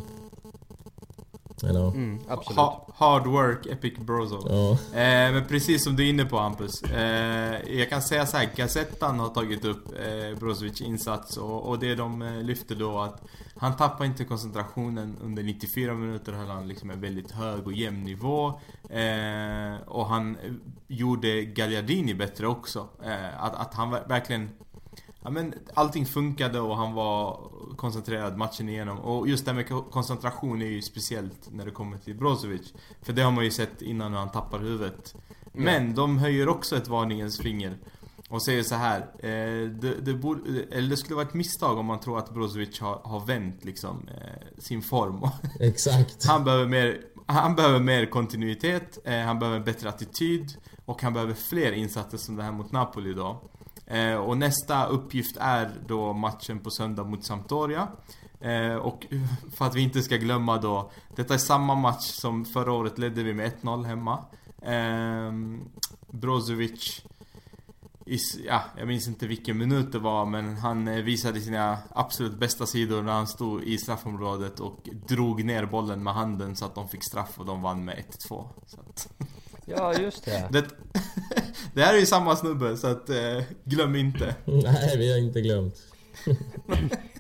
You know? Mm, absolut. Ha, hard work, epic brozo. Ja. Eh, men precis som du är inne på Hampus. Eh, jag kan säga så här, Gazettan har tagit upp eh, Brozovic insats och, och det de eh, lyfter då att han tappar inte koncentrationen under 94 minuter höll han liksom en väldigt hög och jämn nivå. Eh, och han eh, gjorde Gagliardini bättre också. Eh, att, att han ver- verkligen Ja, men allting funkade och han var koncentrerad matchen igenom. Och just det här med ko- koncentration är ju speciellt när det kommer till Brozovic. För det har man ju sett innan när han tappar huvudet. Men de höjer också ett varningens finger. Och säger så här. Eh, det, det, borde, eller det skulle vara ett misstag om man tror att Brozovic har, har vänt liksom eh, sin form. <laughs> Exakt. Han behöver mer, han behöver mer kontinuitet, eh, han behöver en bättre attityd och han behöver fler insatser som det här mot Napoli då. Eh, och nästa uppgift är då matchen på söndag mot Sampdoria. Eh, och för att vi inte ska glömma då, detta är samma match som förra året ledde vi med 1-0 hemma. Eh, Brozovic is, ja, jag minns inte vilken minut det var men han eh, visade sina absolut bästa sidor när han stod i straffområdet och drog ner bollen med handen så att de fick straff och de vann med 1-2. <laughs> Ja, just det. det, det här är ju samma snubbe så att eh, glöm inte. Nej, vi har inte glömt.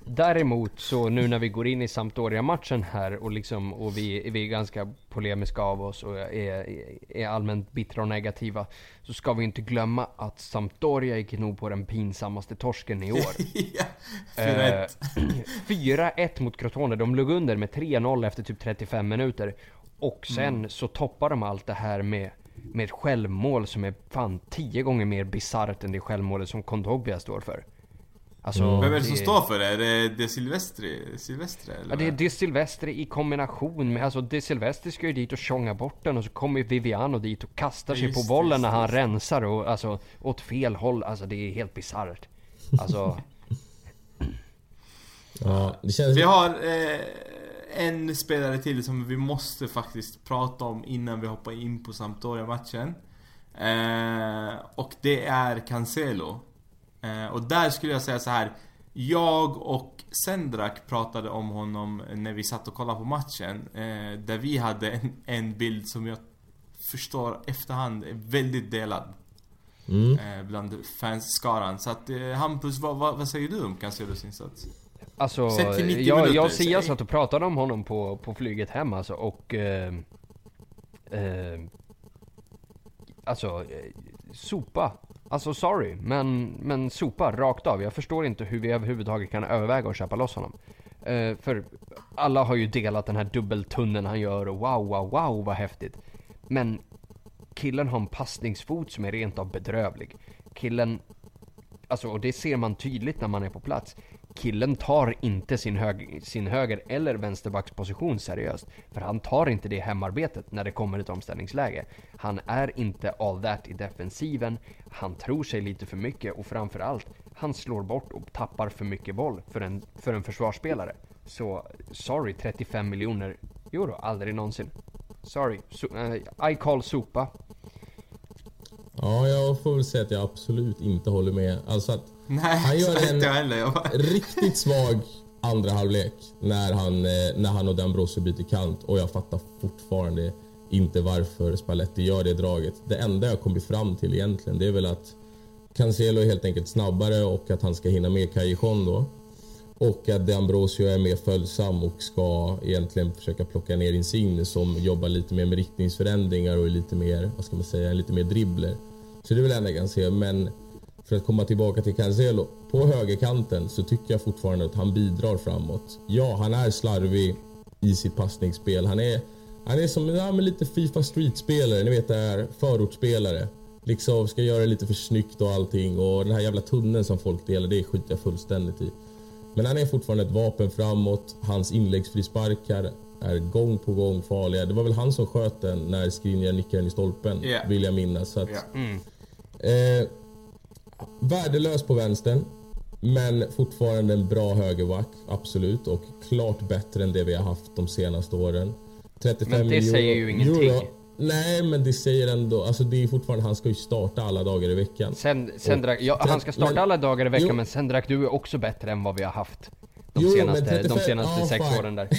Däremot så nu när vi går in i Sampdoria-matchen här och liksom och vi, vi är ganska polemiska av oss och är, är allmänt bittra och negativa. Så ska vi inte glömma att Sampdoria gick nog på den pinsammaste torsken i år. <laughs> ja, 4-1. Eh, <clears throat> 4-1 mot Crotone. De låg under med 3-0 efter typ 35 minuter. Och sen mm. så toppar de allt det här med med ett självmål som är fan 10 gånger mer bisarrt än det självmålet som Kondogbia står för. Alltså, mm. Vem är det som står för det? Är det De Silvestri? Silvestre eller? Ja, det är De Silvestri i kombination med... Alltså De Silvestri ska ju dit och tjonga bort den och så kommer Viviano dit och kastar sig på bollen när han rensar och alltså åt fel håll. Alltså det är helt bisarrt. Alltså... <laughs> ja, det känns... Vi har eh, en spelare till som vi måste faktiskt prata om innan vi hoppar in på Sampdoria-matchen. Eh, och det är Cancelo. Eh, och där skulle jag säga så här. Jag och Sendrak pratade om honom när vi satt och kollade på matchen. Eh, där vi hade en, en bild som jag förstår efterhand är väldigt delad. Mm. Eh, bland fansskaran. Så att eh, Hampus, vad, vad, vad säger du om Cancelos insats? Alltså, jag, jag och Sia satt och pratade om honom på, på flyget hem alltså och... Eh, eh, alltså, eh, sopa. Alltså sorry, men, men sopa rakt av. Jag förstår inte hur vi överhuvudtaget kan överväga att köpa loss honom. Uh, för alla har ju delat den här dubbeltunneln han gör och wow, wow, wow vad häftigt. Men killen har en passningsfot som är rent av bedrövlig. Killen, alltså och det ser man tydligt när man är på plats killen tar inte sin, hög, sin höger eller vänsterbacksposition seriöst. För han tar inte det hemarbetet när det kommer ett omställningsläge. Han är inte all that i defensiven, han tror sig lite för mycket och framförallt, han slår bort och tappar för mycket boll för en, för en försvarsspelare. Så, sorry 35 miljoner euro, aldrig någonsin. Sorry, so, uh, I call sopa. Ja, jag får väl säga att jag absolut inte håller med. Alltså att Nej, han gör en heller, riktigt svag andra halvlek när han, eh, när han och D'Ambrosio byter kant och jag fattar fortfarande inte varför Spalletti gör det draget. Det enda jag kommit fram till egentligen det är väl att Cancelo är helt enkelt snabbare och att han ska hinna med Callejon då. Och att D'Ambrosio är mer följsam och ska egentligen försöka plocka ner Insigne som jobbar lite mer med riktningsförändringar och är lite mer, vad ska man säga, lite mer dribbler. Så det är väl det enda jag kan se, men för att komma tillbaka till Cancelo. På högerkanten så tycker jag fortfarande att han bidrar framåt. Ja, han är slarvig i sitt passningsspel. Han är, han är som ja, lite Fifa Street-spelare, ni vet det här förortsspelare. Liksom ska göra det lite för snyggt och allting och den här jävla tunneln som folk delar, det skiter jag fullständigt i. Men han är fortfarande ett vapen framåt. Hans inläggsfrisparkar är gång på gång farliga. Det var väl han som sköt den när Skriniar nickade den i stolpen, yeah. vill jag minnas. Så att, yeah. mm. eh, Värdelös på vänstern. Men fortfarande en bra högerback, absolut. Och klart bättre än det vi har haft de senaste åren. 35 men det säger ju ingenting. Euro. Nej, men det säger ändå... Alltså det är fortfarande... Han ska ju starta alla dagar i veckan. Sen, sen drack, ja, han ska starta men, alla dagar i veckan, jo, men sen drack du är också bättre än vad vi har haft. De jo, senaste, 35, de senaste ja, sex fan. åren där.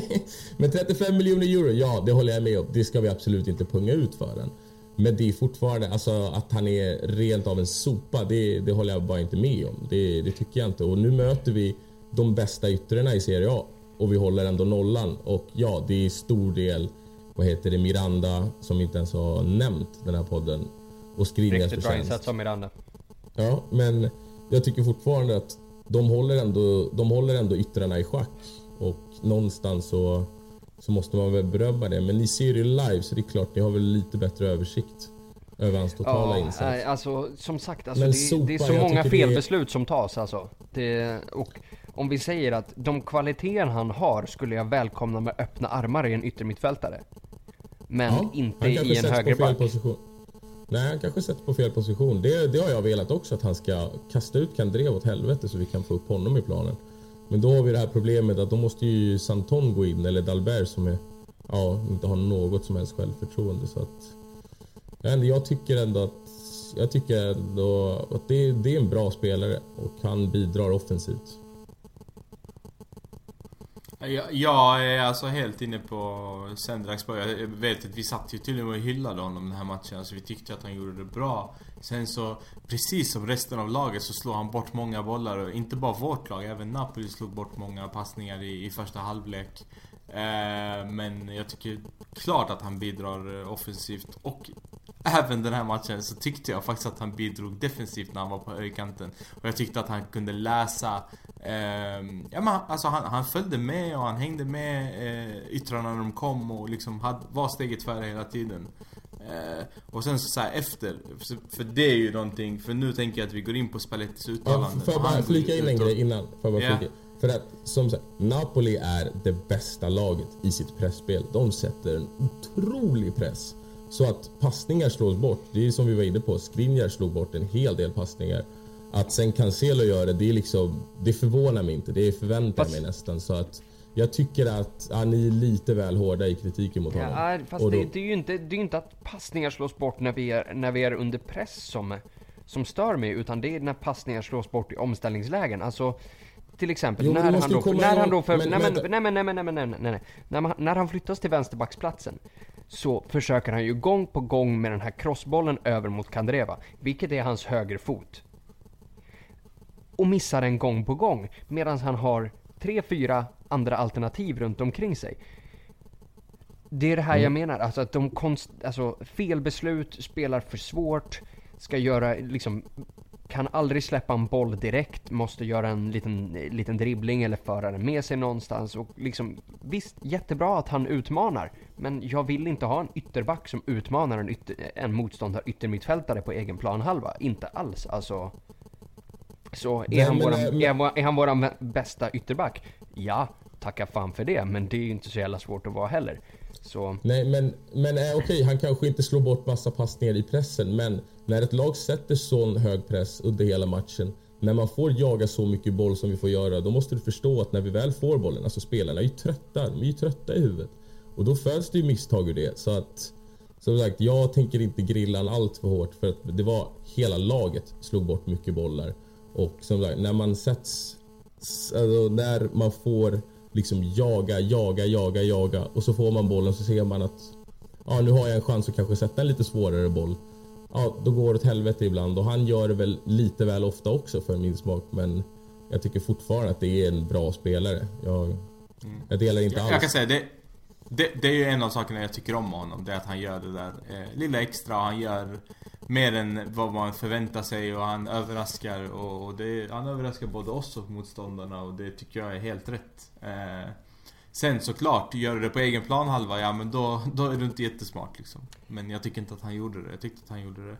<laughs> men 35 miljoner euro, ja det håller jag med om. Det ska vi absolut inte punga ut för den. Men det är fortfarande, alltså att han är rent av en sopa, det, det håller jag bara inte med om. Det, det tycker jag inte. Och nu möter vi de bästa yttrarna i Serie A och vi håller ändå nollan. Och ja, det är stor del, vad heter det, Miranda som inte ens har nämnt den här podden. Och Skriniars Riktigt bra insats av Miranda. Ja, men jag tycker fortfarande att de håller ändå, de håller ändå yttrarna i schack. Och någonstans så så måste man väl berömma det. Men ni ser ju live så det är klart ni har väl lite bättre översikt över hans totala ja, insats. Alltså som sagt, alltså, det, sopa, det, är så många felbeslut är... som tas alltså. Det, och om vi säger att de kvaliteter han har skulle jag välkomna med öppna armar i en yttermittfältare. Men ja, inte i en högerback. Nej, han kanske sätter på fel position. Det, det har jag velat också, att han ska kasta ut Kandrev åt helvete så vi kan få upp honom i planen. Men då har vi det här problemet att då måste ju Santon gå in, eller Dalbert som är, ja, inte har något som helst självförtroende. Så att, jag tycker ändå att, jag tycker ändå att det, det är en bra spelare och han bidrar offensivt. Jag, jag är alltså helt inne på Sendraks Jag vet att vi satt ju till och med och hyllade honom den här matchen. Alltså vi tyckte att han gjorde det bra. Sen så, precis som resten av laget så slår han bort många bollar. Och inte bara vårt lag, även Napoli slog bort många passningar i, i första halvlek. Eh, men jag tycker klart att han bidrar eh, offensivt och även den här matchen så tyckte jag faktiskt att han bidrog defensivt när han var på högerkanten. Och jag tyckte att han kunde läsa eh, Ja men alltså han, han följde med och han hängde med eh, yttrarna när de kom och liksom hade, var steget före hela tiden. Eh, och sen så, så här, efter, för, för, det är ju någonting, för nu tänker jag att vi går in på Spallettis uttalande. Ja, får jag bara flika in en grej innan? Får bara yeah. flika? För att som sagt, Napoli är det bästa laget i sitt pressspel. De sätter en otrolig press. Så att passningar slås bort, det är som vi var inne på, Skriniar slog bort en hel del passningar. Att sen Cancelo gör det, det är liksom, det förvånar mig inte, det förväntar fast... mig nästan. Så att jag tycker att ja, ni är lite väl hårda i kritiken mot honom. Ja, fast då... det, det, är ju inte, det är inte att passningar slås bort när vi är, när vi är under press som, som stör mig, utan det är när passningar slås bort i omställningslägen. Alltså, till exempel, jo, när, han då, när han då för, men, nej, men, nej, nej, nej, nej, nej, nej, när, man, när han flyttas till vänsterbacksplatsen så försöker han ju gång på gång med den här crossbollen över mot Kandreva, vilket är hans högerfot. Och missar den gång på gång, medan han har tre, fyra andra alternativ runt omkring sig. Det är det här mm. jag menar, alltså att de konst, alltså felbeslut, spelar för svårt, ska göra liksom kan aldrig släppa en boll direkt, måste göra en liten, liten dribbling eller föra den med sig någonstans och liksom visst, jättebra att han utmanar, men jag vill inte ha en ytterback som utmanar en, ytter, en motståndare yttermittfältare på egen planhalva, inte alls alltså. Så är, han, våran, är, är han våran bästa ytterback? Ja, tacka fan för det, men det är ju inte så jävla svårt att vara heller. Så... Nej, men, men äh, okej, han kanske inte slår bort massa passningar i pressen, men när ett lag sätter sån hög press under hela matchen, när man får jaga så mycket boll som vi får göra, då måste du förstå att när vi väl får bollen, alltså spelarna är ju trötta, de är ju trötta i huvudet. Och då föds det ju misstag ur det. Så att, som sagt, jag tänker inte grilla han allt för hårt för att det var hela laget slog bort mycket bollar. Och som sagt, när man sätts, alltså när man får liksom jaga, jaga, jaga, jaga och så får man bollen så ser man att ja, nu har jag en chans att kanske sätta en lite svårare boll. Ja, då går det åt helvete ibland och han gör det väl lite väl ofta också för min smak, men jag tycker fortfarande att det är en bra spelare. Jag, jag delar inte jag, alls. Jag kan säga det. Det, det är ju en av sakerna jag tycker om honom, det är att han gör det där eh, lilla extra och han gör mer än vad man förväntar sig och han överraskar och, och det, han överraskar både oss och motståndarna och det tycker jag är helt rätt. Eh, sen såklart, gör du det på egen plan halva, ja men då, då är du inte jättesmart liksom. Men jag tycker inte att han gjorde det. Jag tyckte att han gjorde det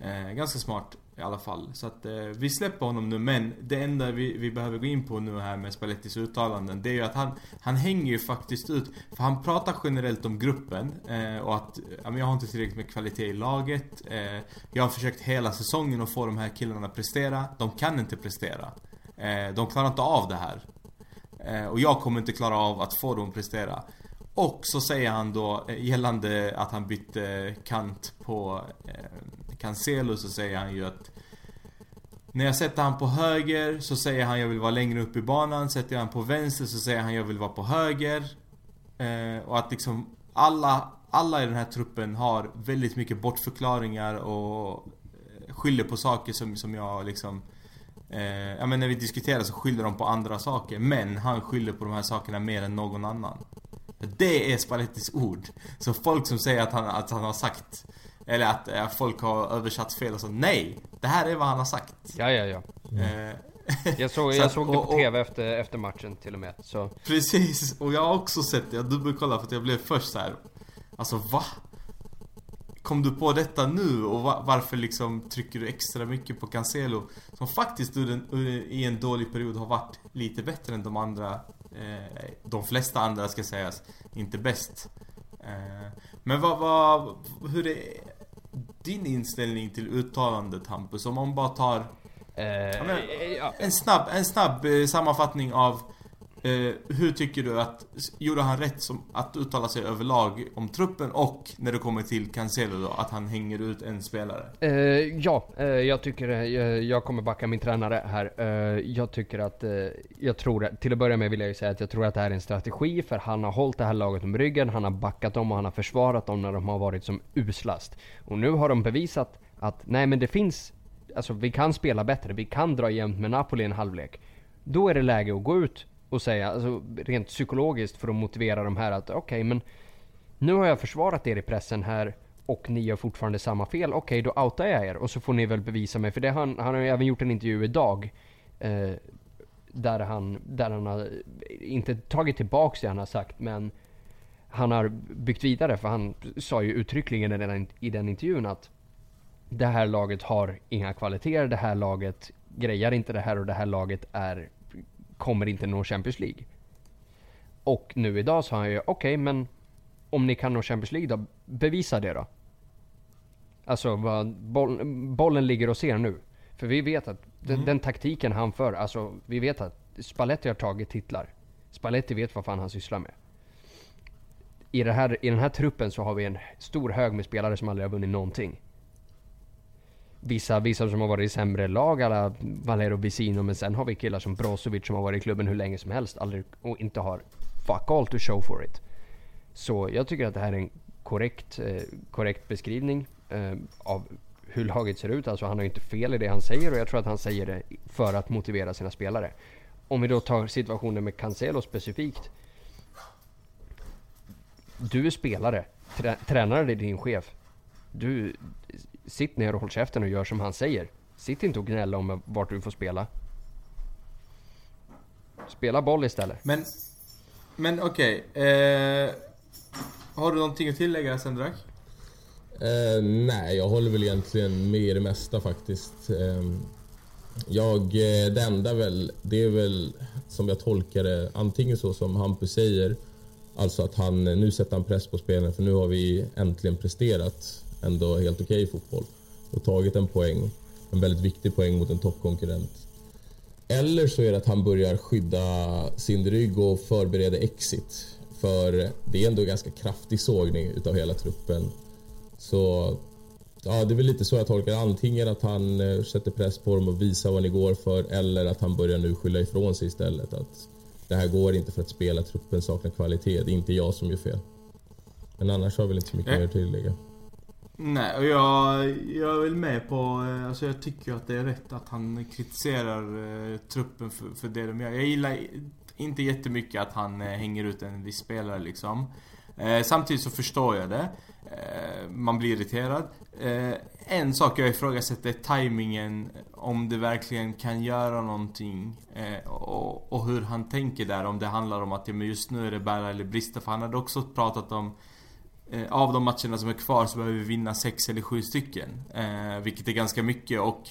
Eh, ganska smart i alla fall. Så att eh, vi släpper honom nu men det enda vi, vi behöver gå in på nu här med Spallettis uttalanden det är ju att han, han hänger ju faktiskt ut. För han pratar generellt om gruppen eh, och att ja, men jag har inte tillräckligt med kvalitet i laget. Eh, jag har försökt hela säsongen att få de här killarna att prestera. De kan inte prestera. Eh, de klarar inte av det här. Eh, och jag kommer inte klara av att få dem att prestera. Och så säger han då eh, gällande att han bytte kant på eh, Cancelo så säger han ju att när jag sätter han på höger så säger han jag vill vara längre upp i banan. Sätter jag han på vänster så säger han jag vill vara på höger. Eh, och att liksom alla, alla i den här truppen har väldigt mycket bortförklaringar och eh, skyller på saker som, som jag liksom eh, Ja men när vi diskuterar så skyller de på andra saker. Men han skyller på de här sakerna mer än någon annan. Det är Spallettis ord. Så folk som säger att han, att han har sagt eller att eh, folk har översatt fel och så. Nej! Det här är vad han har sagt. Ja, ja, ja. Mm. jag såg, <laughs> jag såg det på TV efter, efter matchen till och med. Så. Precis, och jag har också sett det. Jag dubbelkollade för att jag blev först så här. Alltså va? Kom du på detta nu och varför liksom trycker du extra mycket på Cancelo? Som faktiskt i en dålig period har varit lite bättre än de andra. Eh, de flesta andra ska sägas. Inte bäst. Eh, men vad, vad, hur är din inställning till uttalandet Hampus? Om man bara tar eh, men, ja. en snabb, en snabb eh, sammanfattning av Eh, hur tycker du att, gjorde han rätt som att uttala sig överlag om truppen och när det kommer till Cancelo då, att han hänger ut en spelare? Eh, ja, eh, jag tycker, eh, jag kommer backa min tränare här. Eh, jag tycker att, eh, jag tror, till att börja med vill jag ju säga att jag tror att det här är en strategi för han har hållit det här laget om ryggen, han har backat dem och han har försvarat dem när de har varit som uslast. Och nu har de bevisat att, nej men det finns, alltså vi kan spela bättre, vi kan dra jämnt med Napoli i en halvlek. Då är det läge att gå ut och säga, alltså rent psykologiskt för att motivera de här att okej okay, men nu har jag försvarat er i pressen här och ni gör fortfarande samma fel. Okej, okay, då outar jag er och så får ni väl bevisa mig. För det han, han har ju även gjort en intervju idag. Eh, där han, där han har inte tagit tillbaks det han har sagt men han har byggt vidare för han sa ju uttryckligen i den, i den intervjun att det här laget har inga kvaliteter, det här laget grejar inte det här och det här laget är kommer inte nå Champions League. Och nu idag sa han ju, okej okay, men om ni kan nå Champions League då, bevisa det då. Alltså vad, boll, bollen ligger och ser nu. För vi vet att den, mm. den, taktiken han för, alltså vi vet att Spalletti har tagit titlar. Spalletti vet vad fan han sysslar med. I, här, I den här truppen så har vi en stor hög med spelare som aldrig har vunnit någonting vissa, vissa som har varit i sämre lag, alla Valero Vicino, men sen har vi killar som Brozovic som har varit i klubben hur länge som helst aldrig, och inte har fuck all to show for it. Så jag tycker att det här är en korrekt, eh, korrekt beskrivning eh, av hur laget ser ut. Alltså han har ju inte fel i det han säger och jag tror att han säger det för att motivera sina spelare. Om vi då tar situationen med Cancelo specifikt. Du är spelare. Trä tränaren är din chef. Du, Sitt ner och håll käften och gör som han säger. Sitt inte och gnälla om vart du får spela. Spela boll istället. Men, men okej. Okay. Eh, har du någonting att tillägga Sendrak? Eh, nej, jag håller väl egentligen med i det mesta faktiskt. Eh, jag, det enda väl, det är väl som jag tolkar det, antingen så som Hampus säger, alltså att han, nu sätter han press på spelen för nu har vi äntligen presterat ändå helt okej okay fotboll och tagit en poäng, en väldigt viktig poäng mot en toppkonkurrent. Eller så är det att han börjar skydda sin rygg och förbereder exit. För det är ändå ganska kraftig sågning utav hela truppen. Så ja, det är väl lite så jag tolkar Antingen att han eh, sätter press på dem och visar vad ni går för eller att han börjar nu skylla ifrån sig istället. Att det här går inte för att spela, truppen saknar kvalitet. Det är inte jag som gör fel. Men annars har jag väl inte så mycket mer att tillägga. Nej, och jag, jag är väl med på... Eh, alltså jag tycker att det är rätt att han kritiserar eh, truppen för, för det de gör. Jag gillar inte jättemycket att han eh, hänger ut en viss spelare liksom. Eh, samtidigt så förstår jag det. Eh, man blir irriterad. Eh, en sak jag ifrågasätter är tajmingen om det verkligen kan göra någonting. Eh, och, och, hur han tänker där. Om det handlar om att ja, men just nu är det bära eller brista. För han hade också pratat om Eh, av de matcherna som är kvar så behöver vi vinna sex eller sju stycken. Eh, vilket är ganska mycket och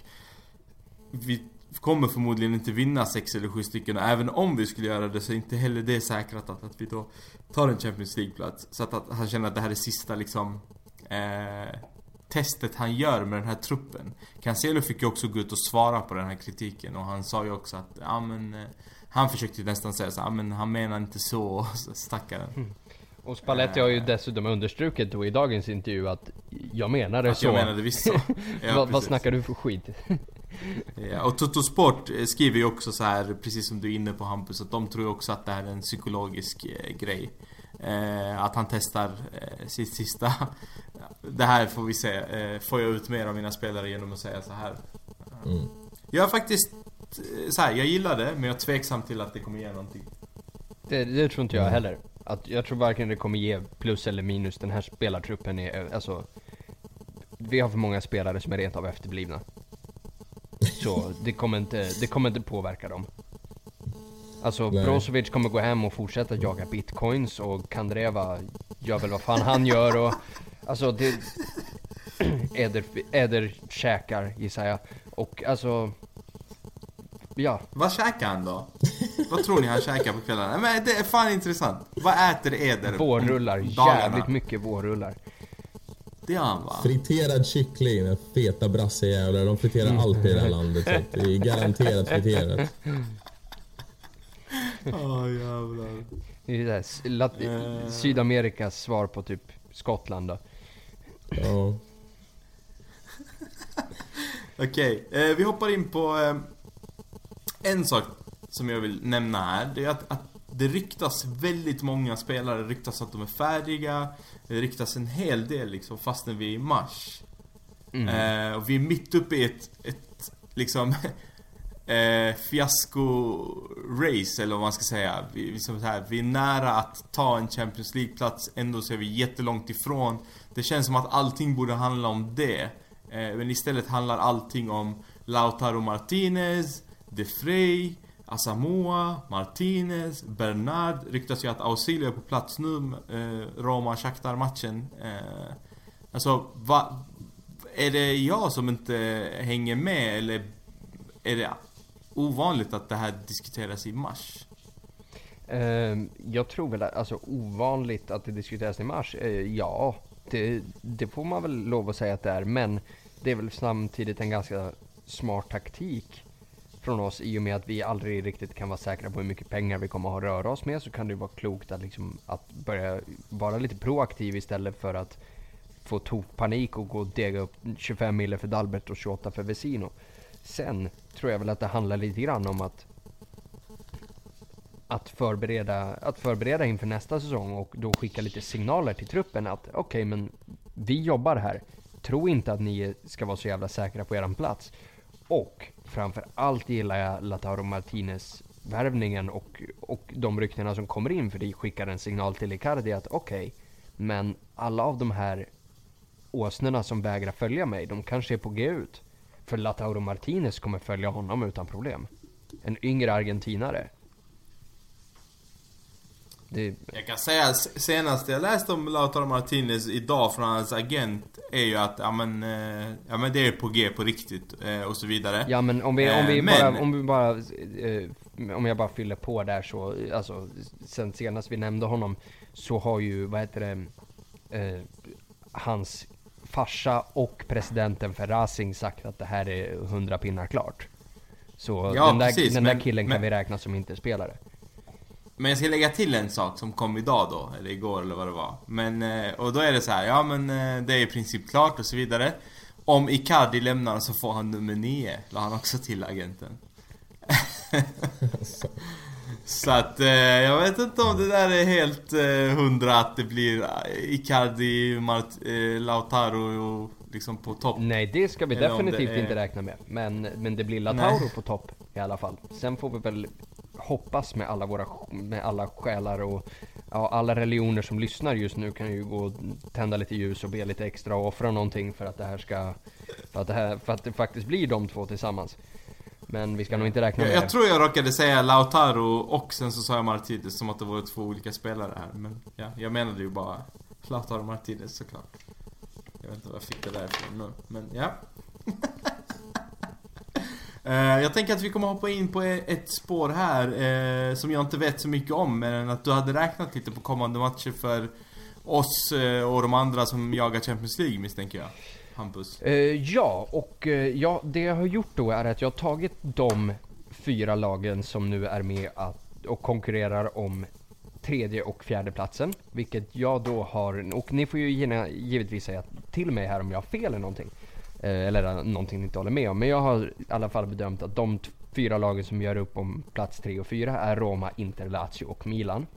vi kommer förmodligen inte vinna sex eller sju stycken och även om vi skulle göra det så är inte heller det säkrat att, att vi då tar en Champions League-plats. Så att, att, han känner att det här är sista liksom eh, testet han gör med den här truppen. Cancelo fick ju också gå ut och svara på den här kritiken och han sa ju också att ja men eh, Han försökte ju nästan säga så ja men han menar inte så, <laughs> stackaren. Mm. Och Spalletti har ju dessutom understrukit då i dagens intervju att jag menade att så. jag menade visst så. <laughs> Ja, vad, vad snackar du för skit? <laughs> ja, och Toto Sport eh, skriver ju också så här, precis som du är inne på Hampus, att de tror också att det här är en psykologisk eh, grej. Eh, att han testar eh, sitt sista. <laughs> det här får vi se. Eh, får jag ut mer av mina spelare genom att säga så här. Mm. Jag är faktiskt eh, så här, jag gillar det, men jag är tveksam till att det kommer ge någonting. Det, det tror inte jag heller. Att jag tror varken det kommer ge plus eller minus. Den här spelartruppen är, alltså... Vi har för många spelare som är rent av efterblivna. Så det kommer inte, det kommer inte påverka dem. Alltså Nej. Brozovic kommer gå hem och fortsätta jaga bitcoins och Kandreva gör väl vad fan han gör och... Alltså det... <clears throat> Eder, Eder käkar gissar jag. Och alltså... Ja. Vad käkar han då? Vad tror ni han käkar på kvällarna? Men det är fan intressant. Vad äter Eder Vårrullar. Jävligt mycket vårrullar. Det har han va? Friterad kyckling, feta brassejävlar. De friterar mm. allt i det här <laughs> landet. Så det är garanterat friterat. Åh jävlar. Det är det här, lat- Eh. Sydamerikas svar på typ Skottland då. Ja. <laughs> Okej, eh, vi hoppar in på eh, en sak som jag vill nämna här. Det är att, att det ryktas väldigt många spelare, det ryktas att de är färdiga. Det ryktas en hel del liksom fastän vi är i mars. Mm. Eh, och vi är mitt uppe i ett, ett liksom <laughs> eh, fiasko-race eller vad man ska säga. Vi, vi, som så här, vi är nära att ta en Champions League-plats, ändå så är vi jättelångt ifrån. Det känns som att allting borde handla om det. Eh, men istället handlar allting om Lautaro Martinez, de Frey, Asamoa, Martinez, Bernard. Ryktas ju att Ausilio är på plats nu, eh, Roma-Shakhtar-matchen. Eh, alltså, va, är det jag som inte hänger med eller är det ovanligt att det här diskuteras i mars? Ehm, jag tror väl att, alltså ovanligt att det diskuteras i mars, eh, ja. Det, det får man väl lov att säga att det är, men det är väl samtidigt en ganska smart taktik från oss i och med att vi aldrig riktigt kan vara säkra på hur mycket pengar vi kommer att ha att röra oss med så kan det ju vara klokt att, liksom, att börja vara lite proaktiv istället för att få tokpanik och gå och dega upp 25 mille för Dalbert och 28 för Vesino. Sen tror jag väl att det handlar lite grann om att att förbereda, att förbereda inför nästa säsong och då skicka lite signaler till truppen att okej men vi jobbar här. Tro inte att ni ska vara så jävla säkra på eran plats. Och framför allt gillar jag Lautaro Martinez värvningen och, och de ryktena som kommer in för det skickar en signal till Icardi att okej, men alla av de här åsnorna som vägrar följa mig, de kanske är på G ut. För Lautaro Martinez kommer följa honom utan problem. En yngre argentinare. Det, Jag kan säga, senast jag läste om Lautaro Martinez idag från hans agent är ju att, ja men, eh, ja men det är på G på riktigt eh, och så vidare. ja men om vi, om vi Eh, bara, men- om vi bara, om jag bara fyller på där så, alltså sen senast vi nämnde honom så har ju, vad heter det, eh, hans farsa och presidenten för Racing sagt att det här är 100 pinnar klart. Så Ja, den, där, precis, den där men- killen kan men- vi räkna som inte spelare. Men jag ska lägga till en sak som kom idag då, eller igår eller vad det var. Men, eh, och då är det så här, ja men eh, det är i princip klart och så vidare. Om Icardi lämnar så får han nummer 9, la han också till agenten. <laughs> Så att eh, jag vet inte om det där är helt hundra att det blir Icardi, Mart, Lautaro och liksom på topp. Nej, det ska vi Eller definitivt är- inte räkna med. Men, men det blir Lautaro Nej. på topp i alla fall. Sen får vi väl hoppas med alla våra, med alla själar och ja, alla religioner som lyssnar just nu kan ju gå och tända lite ljus och be lite extra och offra någonting för att det här ska, för att det här, för att det faktiskt blir de två tillsammans. Men vi ska nog inte räkna Jag, med jag det. tror jag råkade säga Lautaro och sen så sa jag Martinez som att det var två olika spelare här. Men ja, jag menade ju bara Lautaro Martinez såklart. Jag vet inte var jag fick det där ifrån nu, men ja. <laughs> Eh, jag tänker att vi kommer hoppa in på e- ett spår här eh, som jag inte vet så mycket om men att du hade räknat lite på kommande matcher för oss eh, och de andra som jagar Champions League misstänker jag. Hampus. Ja, och ja, det jag har gjort då är att jag har tagit de fyra lagen som nu är med att, och konkurrerar om tredje och fjärde platsen. Vilket jag då har, och ni får ju gärna, givetvis säga till mig här om jag har fel eller någonting. Eh, eller eh, någonting ni inte håller med om. Men jag har i alla fall bedömt att de fyra lagen som gör upp om plats tre och fyra är Roma, Inter, Lazio och Milan.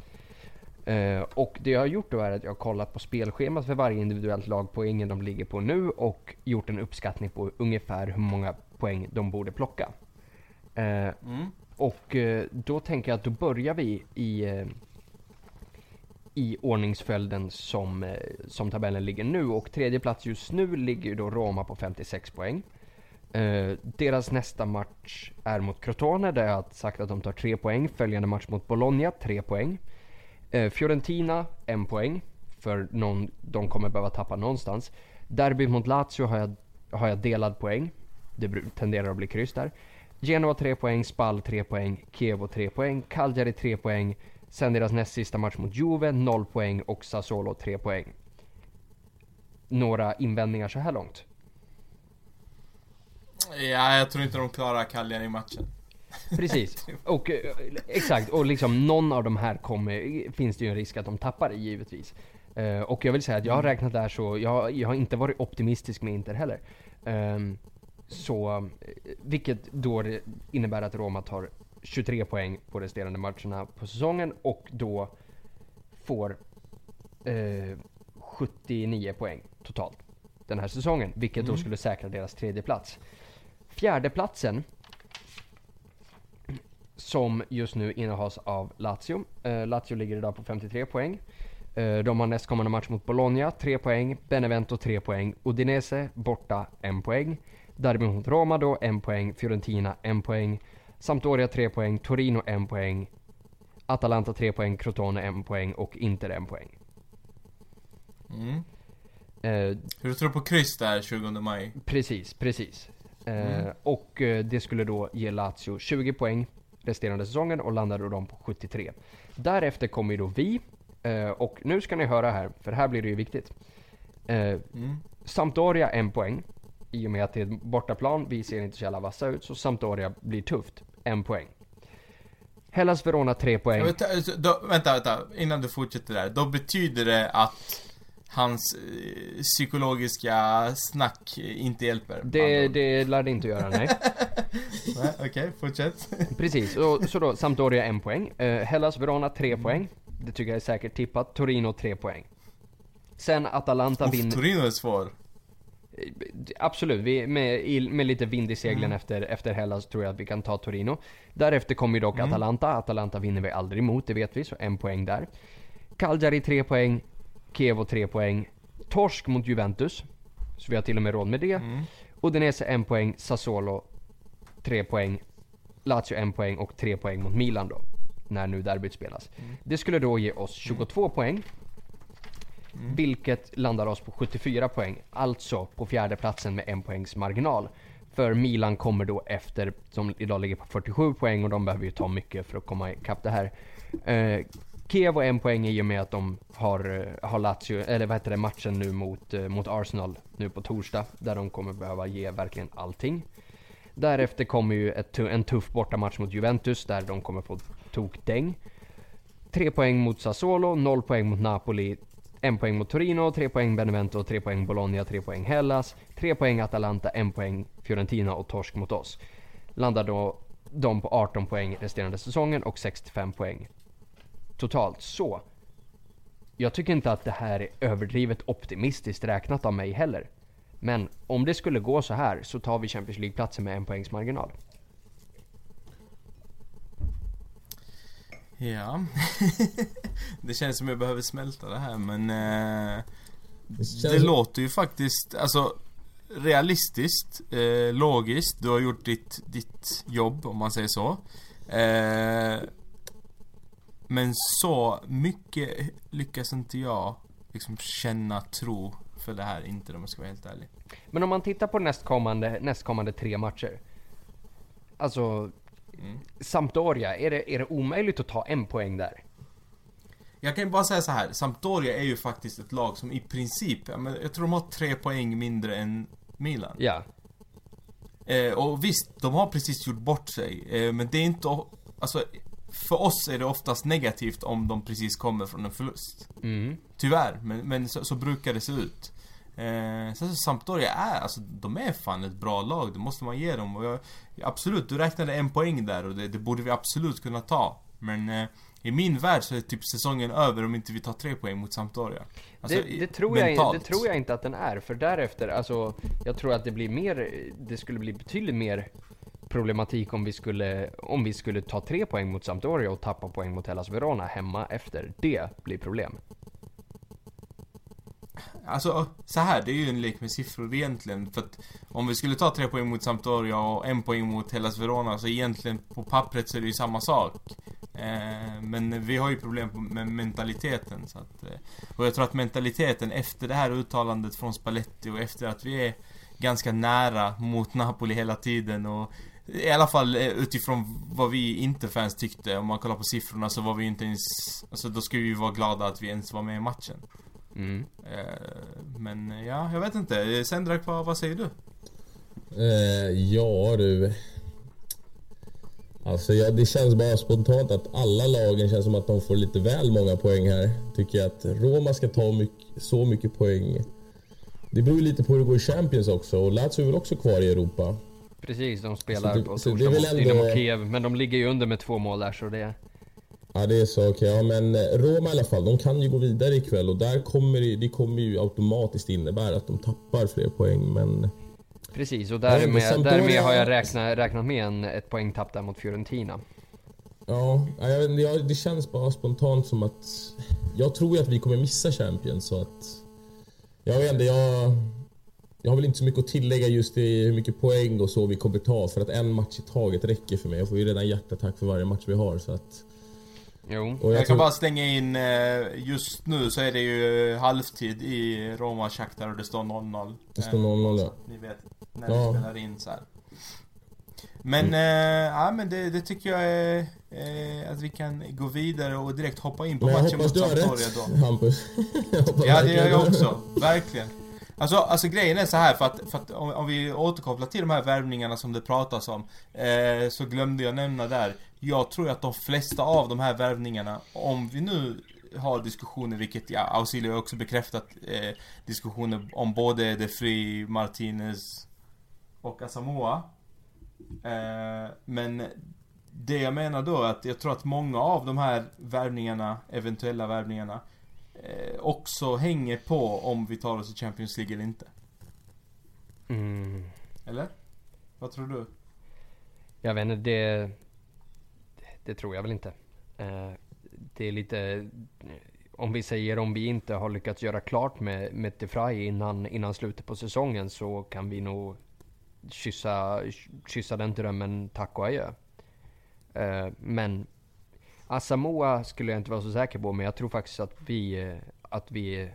Eh, och det jag har gjort då är att jag har kollat på spelschemat för varje individuellt lag, poängen de ligger på nu och gjort en uppskattning på ungefär hur många poäng de borde plocka. Eh, Mm. och eh, då tänker jag att då börjar vi i, i ordningsföljden som, eh, som tabellen ligger nu. Och tredje plats just nu ligger då Roma på 56 poäng. Eh, deras nästa match är mot Crotone där jag har sagt att de tar 3 poäng. Följande match mot Bologna, 3 poäng. Eh, Fiorentina, 1 poäng. För någon, de kommer behöva tappa någonstans. Derby mot Lazio har jag, har jag delad poäng. Det tenderar att bli kryss där. Genoa 3 poäng, Spal 3 poäng, Chievo 3 poäng, Cagliari 3 poäng. Sen deras näst sista match mot Juve 0 poäng och Sassuolo 3 poäng. Några invändningar så här långt? Ja, jag tror inte de klarar Cagliari i matchen. Precis. <laughs> Och eh, exakt, och liksom någon av de här kommer, finns det ju en risk att de tappar i givetvis. Eh, och jag vill säga att jag har räknat där så, jag, jag har inte varit optimistisk med Inter heller. Ehm, så, eh, vilket då innebär att Roma tar 23 poäng på resterande matcherna på säsongen och då får eh, 79 poäng totalt den här säsongen, vilket då skulle säkra deras tredje plats. Fjärdeplatsen som just nu innehas av Lazio. Eh, Lazio ligger idag på 53 poäng. Eh, de har nästkommande match mot Bologna, 3 poäng. Benevento 3 poäng. Udinese borta, 1 poäng. Derby mot Roma då, 1 poäng. Fiorentina, 1 poäng. Sampdoria 3 poäng. Torino 1 poäng. Atalanta 3 poäng. Crotone 1 poäng. Och Inter 1 poäng. Mm. Eh, Hur tror du på kryss där 20 maj? Precis, precis. Eh, Mm. Och eh, det skulle då ge Lazio 20 poäng resterande säsongen och landade de på 73. Därefter kommer ju då vi. Eh, och nu ska ni höra här, för här blir det ju viktigt. Eh, Mm. Sampdoria en poäng. I och med att det är ett bortaplan, vi ser inte så jävla vassa ut, så Sampdoria blir tufft. En poäng. Hellas Verona tre poäng. Vänta, alltså, då, vänta, vänta, innan du fortsätter där. Då betyder det att hans eh, psykologiska snack inte hjälper? Det, det lär det inte göra, <laughs> nej. Okej, fortsätt. Precis, och, så då Sampdoria en poäng. Eh, Hellas Verona tre Mm. poäng. Det tycker jag är säkert tippat. Torino tre poäng. Sen Atalanta Uff, vinner... Torino är svår. Absolut, vi, med, med lite vind i seglen Mm. efter, efter Hellas tror jag att vi kan ta Torino. Därefter kommer ju dock Mm. Atalanta. Atalanta vinner vi aldrig emot, det vet vi, så en poäng där. Cagliari tre poäng. Chievo tre poäng. Torsk mot Juventus. Så vi har till och med råd med det. Mm. Udinese en poäng. Sassuolo tre poäng. Lazio en poäng och tre poäng mot Milan då. När nu derbyt spelas. Det skulle då ge oss 22 poäng. Mm. Vilket landar oss på 74 poäng. Alltså på fjärde platsen med en poängs marginal. För Milan kommer då efter, som idag ligger på 47 poäng och de behöver ju ta mycket för att komma ikapp det här. Eh, Kiev har en poäng i och med att de har, eh, har Lazio, eller vad heter det, matchen nu mot, eh, mot Arsenal nu på torsdag. Där de kommer behöva ge verkligen allting. Därefter kommer ju ett, en tuff bortamatch mot Juventus där de kommer få tokdäng. Tre poäng mot Sassuolo, noll poäng mot Napoli, en poäng mot Torino, tre poäng Benevento, tre poäng Bologna, tre poäng Hellas, tre poäng Atalanta, en poäng Fiorentina och torsk mot oss. Landar då de på 18 poäng resterande säsongen och 65 poäng totalt. Så, jag tycker inte att det här är överdrivet optimistiskt räknat av mig heller. Men om det skulle gå så här så tar vi Champions League-platsen med en poängs marginal. Ja. <laughs> det känns som jag behöver smälta det här men... Eh, Det det som- låter ju faktiskt, alltså realistiskt, eh, logiskt. Du har gjort ditt, ditt jobb om man säger så. Eh, men så mycket lyckas inte jag liksom känna tro för det här inte om jag ska vara helt ärlig. Men om man tittar på nästkommande, nästkommande tre matcher. Alltså, Mm. Sampdoria, är det, är det omöjligt att ta en poäng där? Jag kan ju bara säga så här. Sampdoria är ju faktiskt ett lag som i princip, jag tror de har tre poäng mindre än Milan. Ja. Eh, och visst, de har precis gjort bort sig. Eh, men det är inte, alltså, för oss är det oftast negativt om de precis kommer från en förlust. Mm. Tyvärr, men, men så, så brukar det se ut. Eh, sen så Sampdoria är, alltså de är fan ett bra lag, det måste man ge dem. Jag, absolut, du räknade en poäng där och det, det borde vi absolut kunna ta. Men eh, i min värld så är typ säsongen över om inte vi tar tre poäng mot Sampdoria. Alltså, det, det, tror jag, det tror jag inte att den är, för därefter, alltså, jag tror att det blir mer, det skulle bli betydligt mer problematik om vi skulle, om vi skulle ta tre poäng mot Sampdoria och tappa poäng mot Hellas Verona hemma efter. Det blir problem. Alltså, så här, det är ju en lek med siffror egentligen. För att om vi skulle ta tre poäng mot Sampdoria och en poäng mot Hellas Verona, så egentligen på pappret så är det ju samma sak. Eh, men vi har ju problem med mentaliteten. Så att, eh, och jag tror att mentaliteten efter det här uttalandet från Spalletti och efter att vi är ganska nära mot Napoli hela tiden och i alla fall eh, utifrån vad vi inte-fans tyckte, om man kollar på siffrorna så var vi inte ens... Alltså då skulle vi vara glada att vi ens var med i matchen. Mm. Eh, Men eh, ja, jag vet inte. Sendrak, vad, vad säger du? Eh, ja du. Alltså ja, det känns bara spontant att alla lagen känns som att de får lite väl många poäng här. Tycker jag att Roma ska ta mycket, så mycket poäng. Det beror ju lite på hur det går i Champions också och Lazio är väl också kvar i Europa. Precis, de spelar Så det- på torsdag mot Dynamo Kiev, men de ligger ju under med två mål där så det... Ja det är så, okej. Ja, men eh, Roma i alla fall, de kan ju gå vidare ikväll och där kommer det, det kommer ju automatiskt innebära att de tappar fler poäng men... Precis, och Ja, därmed, Sampdoria- därmed har jag räknat, räknat med en, ett poängtapp där mot Fiorentina. Ja, ja, jag vet inte, ja, det känns bara spontant som att... Jag tror ju att vi kommer missa Champions så att... Jag vet inte, jag... Jag har väl inte så mycket att tillägga just i hur mycket poäng och så vi kommer ta för att en match i taget räcker för mig. Jag får ju redan hjärtattack för varje match vi har så att... Jo, Och Jag, kan tror- bara slänga in, eh, just nu så är det ju halvtid i Roma Shakhtar och det står 0-0. Det står Eh, 0-0, så ja. att Ni vet när Ja. vi spelar in så här. Men, eh, ja men det, det tycker jag är eh, att vi kan gå vidare och direkt hoppa in på Men jag matchen mot Sampdoria då. Hampus. <laughs> Jag Ja det gör jag också, verkligen. Alltså, alltså grejen är så här för att, för att om, om vi återkopplar till de här värvningarna som det pratas om eh, Så glömde jag nämna där Jag tror att de flesta av de här värvningarna Om vi nu har diskussioner, vilket ja, Ausilio har också bekräftat eh, Diskussioner om både De Free, Martinez och Asamoah eh, Men det jag menar då är att jag tror att många av de här värvningarna, eventuella värvningarna eh, också hänger på om vi tar oss i Champions League eller inte. mm, Eller? Vad tror du? jag vet inte, det... Det tror jag väl inte. Eh, det är lite... Om vi säger om vi inte har lyckats göra klart med, med DeFry innan, innan slutet på säsongen så kan vi nog kyssa, kyssa den drömmen tack och adjö. Eh, men Asamoah skulle jag inte vara så säker på, men jag tror faktiskt att vi, eh, att vi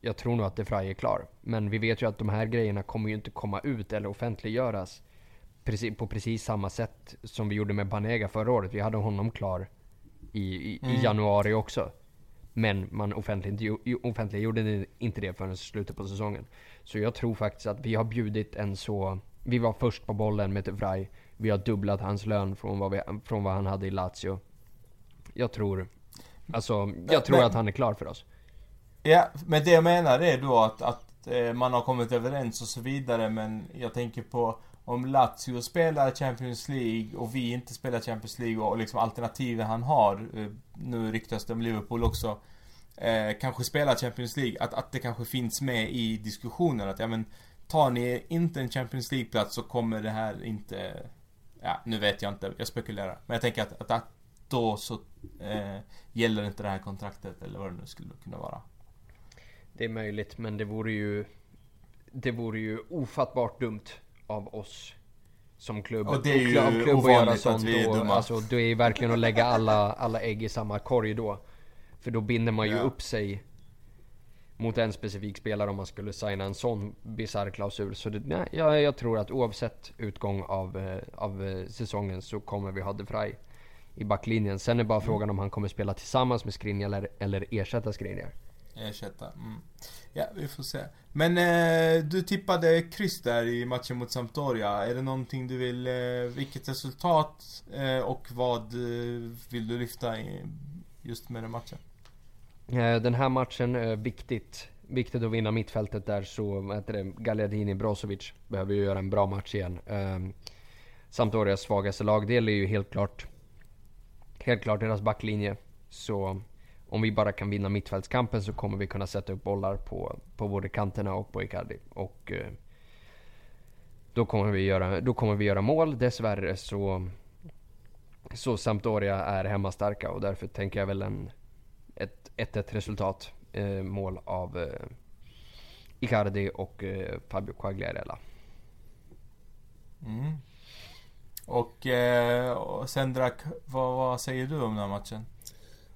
jag tror nog att DeFry är klar. Men vi vet ju att de här grejerna kommer ju inte komma ut eller offentliggöras precis, på precis samma sätt som vi gjorde med Banega förra året. Vi hade honom klar i, i, i januari också. Men man offentliggjorde, inte det förrän slutet på säsongen. Så jag tror faktiskt att vi har bjudit en så... Vi var först på bollen med DeVry. Vi har dubblat hans lön från vad, vi, från vad han hade i Lazio. Jag tror... Alltså, jag tror Men- att han är klar för oss. Ja, men det jag menar är då att, att eh, man har kommit överens och så vidare men jag tänker på om Lazio spelar Champions League och vi inte spelar Champions League och liksom alternativen han har eh, Nu ryktas det om Liverpool också eh, Kanske spelar Champions League, att, att det kanske finns med i diskussionen att ja men Tar ni inte en Champions League-plats så kommer det här inte Ja, nu vet jag inte, jag spekulerar Men jag tänker att, att, att då så eh, gäller inte det här kontraktet eller vad det nu skulle kunna vara. Det är möjligt, men det vore ju... Det vore ju ofattbart dumt av oss som klubb. Och det är ju av klubb att göra att sånt vi är då. dumma. Alltså, det är verkligen att lägga alla, alla ägg i samma korg då. För då binder man ju Ja. upp sig mot en specifik spelare om man skulle signa en sån bisarr klausul. Så det, nej, jag, jag tror att oavsett utgång av, eh, av eh, säsongen så kommer vi ha De Vrij i backlinjen. Sen är bara frågan om han kommer spela tillsammans med Skriniar eller, eller ersätta Skriniar. Ersätta. Mm. Ja, vi får se. Men eh, du tippade kryss där i matchen mot Sampdoria. Är det någonting du vill... Eh, vilket resultat eh, och vad eh, vill du lyfta i, just med den matchen? Eh, den här matchen är viktigt. Viktigt att vinna mittfältet där så, heter det, Gagliardini Brozovic behöver ju göra en bra match igen. Eh, Sampdorias svagaste lagdel är ju helt klart, helt klart deras backlinje. Så om vi bara kan vinna mittfältskampen så kommer vi kunna sätta upp bollar på, på både kanterna och på Icardi. Och eh, då kommer vi göra, då kommer vi göra mål. Dessvärre så, så Sampdoria är hemmastarka och därför tänker jag väl en ett 1-1 resultat. Eh, mål av eh, Icardi och eh, Fabio Quagliarella. Mm. Och, eh, och Sendrak, vad, vad säger du om den här matchen?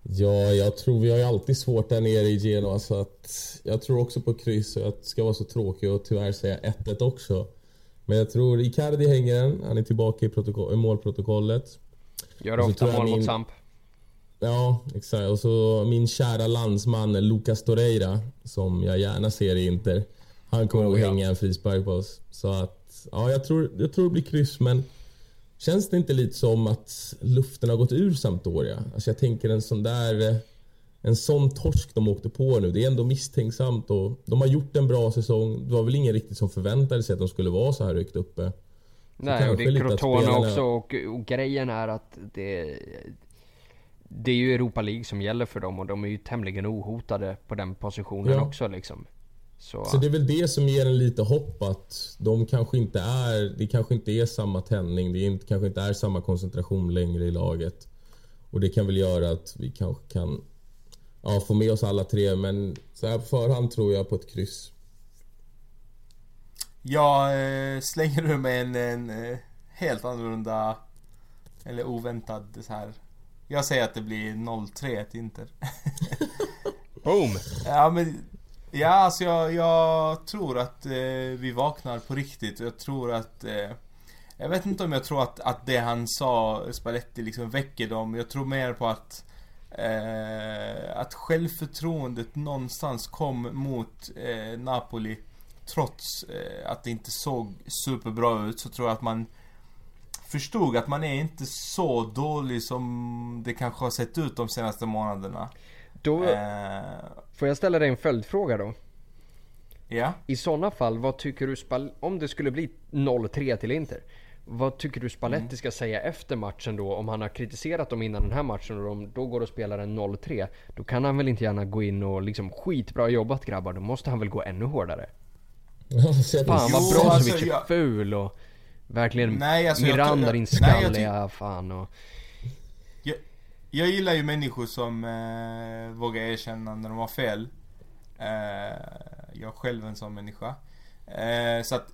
Ja, jag tror vi har ju alltid svårt där nere i Genoa så att jag tror också på kryss och jag ska vara så tråkig och tyvärr säga 1-1 också. Men jag tror Icardi hänger den, han är tillbaka i, i målprotokollet. Gör ofta mål mot min- Samp. Ja, exakt. Och så min kära landsman Lucas Torreira, som jag gärna ser i Inter. Han kommer Oh, ja. hänga en frispark på oss. Så att, ja, jag tror, jag tror det blir kryss, men Känns det inte lite som att luften har gått ur Sampdoria? Alltså jag tänker en sån där... En sån torsk de åkte på nu, det är ändå misstänksamt och de har gjort en bra säsong. Det var väl ingen riktigt som förväntade sig att de skulle vara så här högt uppe. Nej, och det är Crotone också och, och, grejen är att det... Det är ju Europa League som gäller för dem och de är ju tämligen ohotade på den positionen ja. också liksom. Så. så det är väl det som ger en lite hopp att de kanske inte är, det kanske inte är samma tändning, det inte, kanske inte är samma koncentration längre i laget. Och det kan väl göra att vi kanske kan ja, få med oss alla tre, men så här på förhand tror jag på ett kryss. Jag eh, slänger ur mig en, en eh, helt annorlunda eller oväntad så här. Jag säger att det blir 0-3 till Inter. Boom! <laughs> Ja men Ja alltså jag, jag tror att eh, vi vaknar på riktigt jag tror att eh, Jag vet inte om jag tror att, att det han sa, Spalletti liksom väcker dem. Jag tror mer på att eh, Att självförtroendet någonstans kom mot eh, Napoli Trots eh, att det inte såg superbra ut så tror jag att man Förstod att man är inte så dålig som det kanske har sett ut de senaste månaderna. Då, eh, får jag ställa dig en följdfråga då? Ja. I sådana fall, vad tycker du Spal om det skulle bli 0-3 till Inter? Vad tycker du Spalletti mm. ska säga efter matchen då? Om han har kritiserat dem innan den här matchen och de då går och spelar en 0-3. Då kan han väl inte gärna gå in och liksom skitbra jobbat grabbar. Då måste han väl gå ännu hårdare. <laughs> fan vad bra alltså, är ful och verkligen nej, alltså, Miranda jag, din skalliga fan och... Jag gillar ju människor som eh, vågar erkänna när de har fel. Eh, jag är själv en sån människa. Eh, så att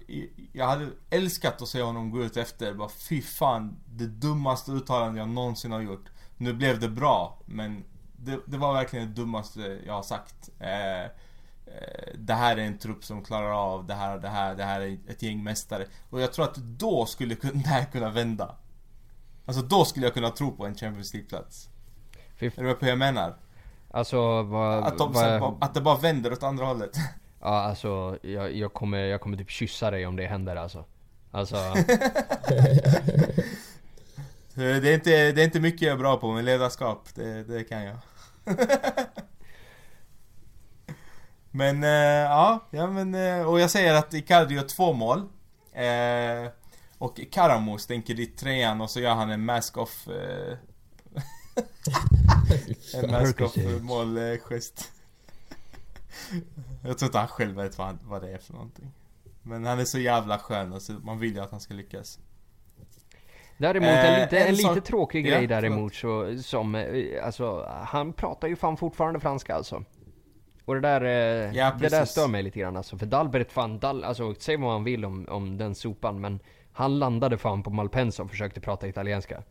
jag hade älskat att se honom gå ut efter bara fy fan, det dummaste uttalandet jag någonsin har gjort. Nu blev det bra, men det, det var verkligen det dummaste jag har sagt. Eh, eh det här är en trupp som klarar av det här, det här, det här är ett gäng mästare. Och jag tror att då skulle det här <laughs> kunna vända. Alltså då skulle jag kunna tro på en Champions League-plats. Är du med på hur jag menar? Alltså vad... Att, de vad... Bara, att det bara vänder åt andra hållet. <laughs> Ja alltså, jag, jag, kommer, jag kommer typ kyssa dig om det händer alltså. Alltså... <laughs> det, är inte, det är inte mycket jag är bra på, men ledarskap, det, det kan jag. <laughs> men äh, ja, ja men, äh, och jag säger att Icardi gör två mål. Äh, och Karamo stänker dit trean och så gör han en mask-off eh, <laughs> En mask-off målgest Jag tror inte han själv vet vad, han, vad det är för någonting. Men han är så jävla skön alltså, man vill ju att han ska lyckas. Däremot en lite, eh, en, en lite tråkig grej ja, däremot så, som, eh, alltså han pratar ju fan fortfarande franska alltså. Och det där, eh, ja, det där stör mig lite grann alltså. För Dalbert fan, Dal, alltså säg vad man vill om, om den sopan men han landade fan på Malpensa och försökte prata italienska.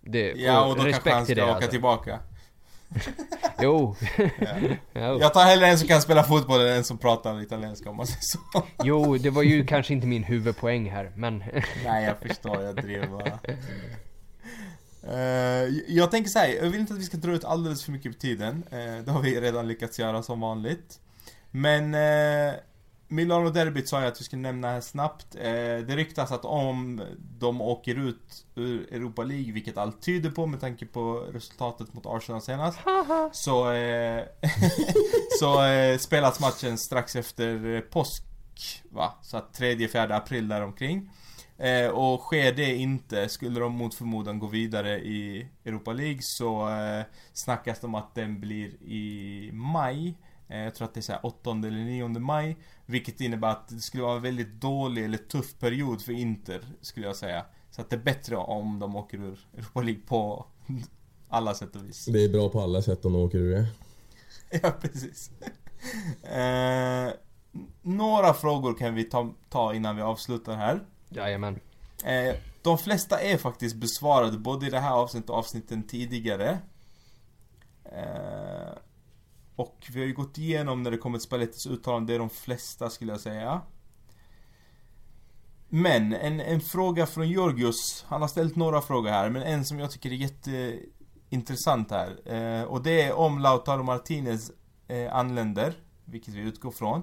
Det, ja, och då kanske han ska åka alltså. tillbaka. <laughs> jo. <laughs> ja. Jag tar hellre en som kan spela fotboll än en som pratar italienska om man säger så. <laughs> jo, det var ju kanske inte min huvudpoäng här, men... Nej, jag förstår. Jag driver bara. Uh, jag tänker så här, jag vill inte att vi ska dra ut alldeles för mycket på tiden. Uh, det har vi redan lyckats göra som vanligt. Men uh, Milano-derbyt sa jag att vi skulle nämna här snabbt. Eh, det ryktas att om de åker ut ur Europa League, vilket allt tyder på med tanke på resultatet mot Arsenal senast. så eh, <laughs> så eh, spelas matchen strax efter påsk, va? Så att 3-4 april däromkring. Eh, och sker det inte, skulle de mot förmodan gå vidare i Europa League så eh, snackas det om att den blir i maj. Eh, jag tror att det är så 8 eller 9 maj. Vilket innebär att det skulle vara en väldigt dålig eller tuff period för Inter, skulle jag säga. Så att det är bättre om de åker ur Europa League på <laughs> alla sätt och vis. Det är bra på alla sätt om de åker ur det. <laughs> ja, precis. <laughs> eh, några frågor kan vi ta, ta innan vi avslutar här. Jajamän. Eh, de flesta är faktiskt besvarade både i det här avsnittet och avsnitten tidigare. Eh, och vi har ju gått igenom när det kommer till Spallettis uttalande, det är de flesta skulle jag säga. Men en, en fråga från Georgios, han har ställt några frågor här, men en som jag tycker är jätteintressant här. Eh, och det är om Lautaro Martinez eh, anländer, vilket vi utgår från.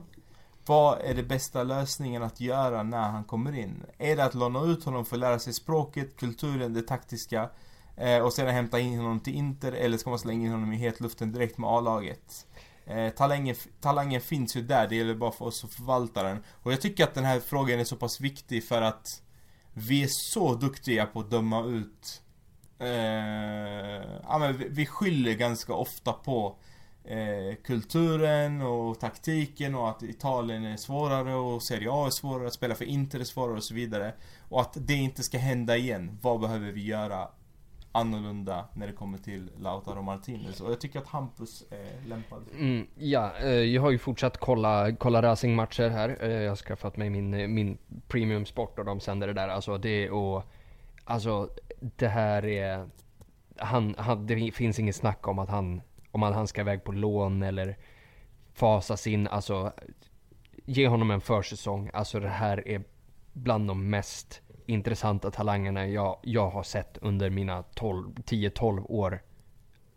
vad är det bästa lösningen att göra när han kommer in? Är det att låna ut honom för att lära sig språket, kulturen, det taktiska eh, och sedan hämta in honom till Inter eller ska man slänga in honom i hetluften direkt med A-laget? Eh, talangen, talangen finns ju där, det gäller bara för oss att förvalta den. Och jag tycker att den här frågan är så pass viktig för att vi är så duktiga på att döma ut eh, ja, men vi, vi skyller ganska ofta på eh, kulturen och taktiken och att Italien är svårare och Serie A är svårare, att spela för Inter är svårare och så vidare. Och att det inte ska hända igen. Vad behöver vi göra annorlunda när det kommer till Lautaro Martinez. Och jag tycker att Hampus är lämpad. Mm, ja, eh, jag har ju fortsatt kolla, kolla racingmatcher här. Eh, jag har skaffat mig min, eh, min premium sport och de sänder det där. Alltså det och Alltså det här är han, han, det finns inget snack om att han, om att han ska iväg på lån eller fasas in. Alltså ge honom en försäsong. Alltså det här är bland de mest intressanta talangerna jag, jag har sett under mina 10-12 år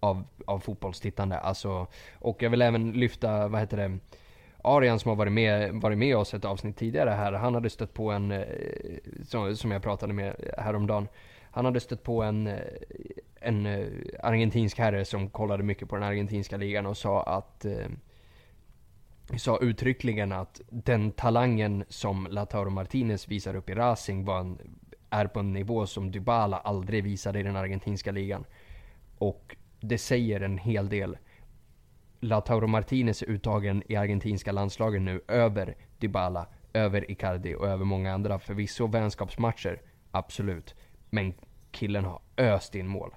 av, av fotbollstittande. Alltså, och jag vill även lyfta, vad heter det, Arian som har varit med, varit med oss ett avsnitt tidigare här. Han hade stött på en, eh, som, som jag pratade med häromdagen. Han hade stött på en, eh, en eh, argentinsk herre som kollade mycket på den argentinska ligan och sa att sa uttryckligen att den talangen som Lautaro Martinez visar upp i Racing var en, är på en nivå som Dybala aldrig visade i den argentinska ligan. Och det säger en hel del. Lautaro Martinez är uttagen i argentinska landslagen nu över Dybala, över Icardi och över många andra. Förvisso vänskapsmatcher, absolut. Men killen har öst in mål.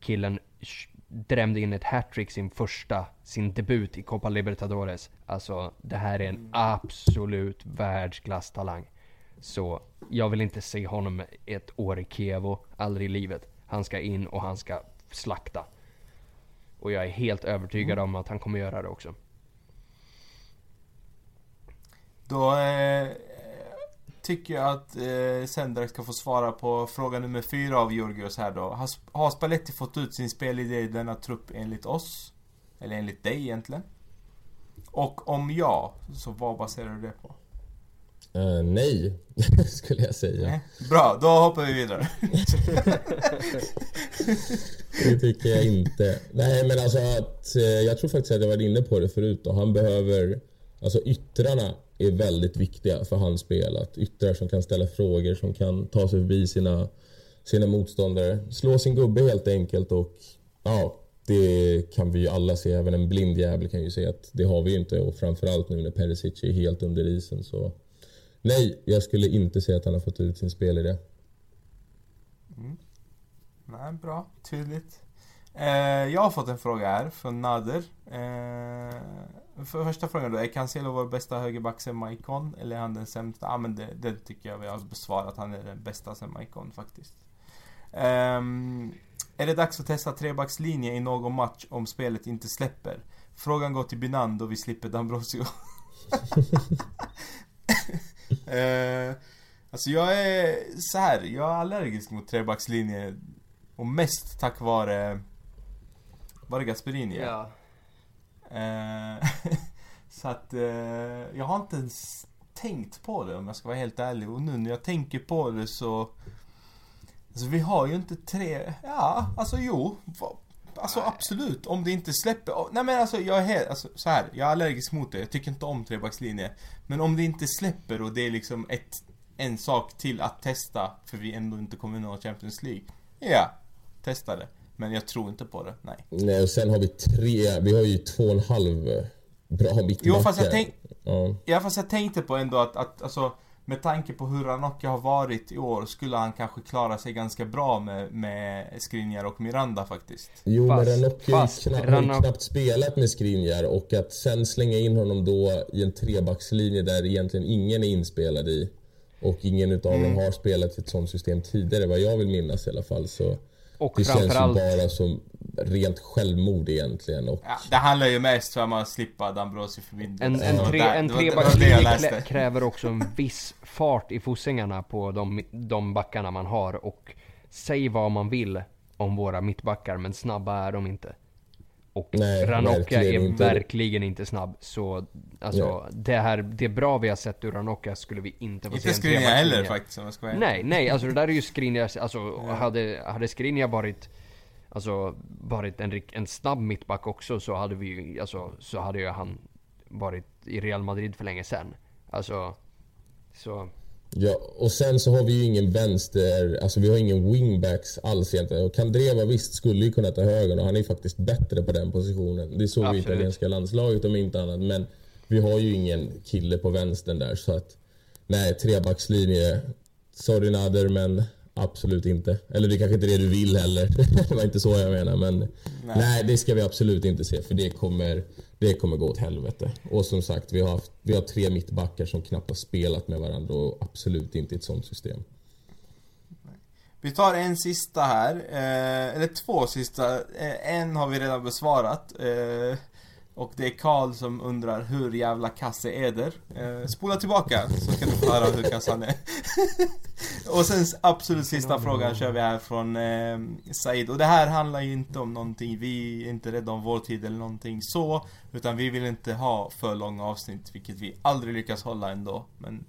Killen drämde in ett hattrick sin första, sin debut i Copa Libertadores. Alltså, det här är en absolut världsklasstalang. Så jag vill inte se honom ett år i Kievo, aldrig i livet. Han ska in och han ska slakta. Och jag är helt övertygad mm. om att han kommer göra det också. Då eh, tycker jag att eh, Sendrak ska få svara på fråga nummer fyra av Georgios här då. Har, har Spalletti fått ut sin spelidé i denna trupp enligt oss? Eller enligt dig egentligen? Och om ja, så vad baserar du det på? Uh, nej, <laughs> skulle jag säga. Nej. Bra, då hoppar vi vidare. <laughs> det tycker jag inte. Nej, men alltså att eh, jag tror faktiskt att jag var inne på det förut och han behöver Alltså yttrarna är väldigt viktiga för hans spel. Att yttrar som kan ställa frågor, som kan ta sig förbi sina, sina motståndare. Slå sin gubbe helt enkelt och ja, det kan vi ju alla se. Även en blind jävel kan ju se att det har vi ju inte och framförallt nu när Perisic är helt under isen så nej, jag skulle inte säga att han har fått ut sin spelidé. Mm. Nej, bra. Tydligt. Eh, jag har fått en fråga här från Nader. Eh, för första frågan då, är Cancelo vår bästa högerback sen Maicon? Eller är han den sämsta? Ja men det, det tycker jag vi har besvarat. Han är den bästa sen Maicon faktiskt. Um, är det dags att testa trebackslinje i någon match om spelet inte släpper? Frågan går till Binan då vi slipper Dambrosio. uh, <laughs> alltså jag är så här, jag är allergisk mot trebackslinje. Och mest tack vare... Var det Gasperini? Ja. Uh, <laughs> så att uh, jag har inte ens tänkt på det om jag ska vara helt ärlig. Och nu när jag tänker på det så Alltså vi har ju inte tre, ja alltså jo. Alltså absolut, om det inte släpper. Nej men alltså jag är helt, alltså, så här, jag är allergisk mot det. Jag tycker inte om trebackslinje. Men om det inte släpper och det är liksom ett, en sak till att testa. För vi ändå inte kommer nå Champions League. Ja, testa det. Men jag tror inte på det, nej. Nej och sen har vi tre, vi har ju två och en halv bra mittbackar. Jo fast jag, tänk, ja. ja fast jag tänkte på ändå att, att alltså med tanke på hur Ranocchia har varit i år skulle han kanske klara sig ganska bra med, med Skriniar och Miranda faktiskt. Jo, fast, men Ranocchia har Ranoc knappt spelat med Skriniar och att sen slänga in honom då i en trebackslinje där egentligen ingen är inspelad i och ingen utav mm. dem har spelat i ett sånt system tidigare vad jag vill minnas i alla fall så och det känns ju bara som rent självmord egentligen. Och... Ja, det handlar ju mest om att slippa Dambrosio förbindelse. En, en, tre, en trebackslinje kräver också en <laughs> viss fart i fossingarna på de, de backarna man har. Och säg vad man vill om våra mittbackar, men snabba är de inte. Och Nej, Ranocchia verkligen är inte. verkligen inte snabb. Så alltså, det här, det bra vi har sett ur Ranocchia skulle vi inte få se Inte en Skriniar trebackslinje. heller faktiskt om jag ska vara. Nej, nej, alltså det där är ju Skriniar, alltså hade, hade Skriniar varit Alltså varit en, en snabb mittback också så hade vi ju, alltså så hade ju han varit i Real Madrid för länge sedan. Alltså, så Ja, och sen så har vi ju ingen vänster, alltså vi har ingen wingbacks alls egentligen. Och Kandreva visst skulle ju kunna ta högern och han är ju faktiskt bättre på den positionen. Det såg vi i italienska landslaget om inte annat. Men vi har ju ingen kille på vänstern där så att nej, trebackslinje. Sorry Nader men absolut inte. Eller det är kanske inte är det du vill heller. <laughs> det var inte så jag menar men nej. det ska vi absolut inte se för det kommer, det kommer gå åt helvete. Och som sagt, vi har, haft, vi har tre mittbackar som knappt har spelat med varandra och absolut inte i ett sånt system. Vi tar en sista här, eh, eller två sista. Eh, en har vi redan besvarat. Eh, och det är Karl som undrar hur jävla kass är Eder? Eh, spola tillbaka så kan du få höra hur kass han är. <laughs> och sen absolut sista frågan kör vi här från eh, Said. Och det här handlar ju inte om någonting, vi är inte rädda om vår tid eller någonting så. Utan vi vill inte ha för långa avsnitt, vilket vi aldrig lyckas hålla ändå. Men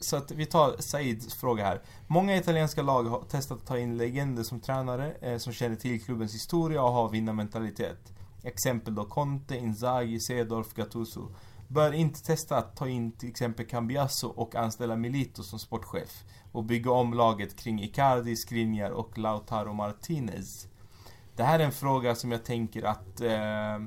så att vi tar Saids fråga här. Många italienska lag har testat att ta in legender som tränare eh, som känner till klubbens historia och har vinnarmentalitet. Exempel då Conte, Inzaghi, Sedorf, Gattuso. Bör inte testa att ta in till exempel Cambiasso och anställa Milito som sportchef och bygga om laget kring Icardi, Skriniar och Lautaro Martinez. Det här är en fråga som jag tänker att... Eh,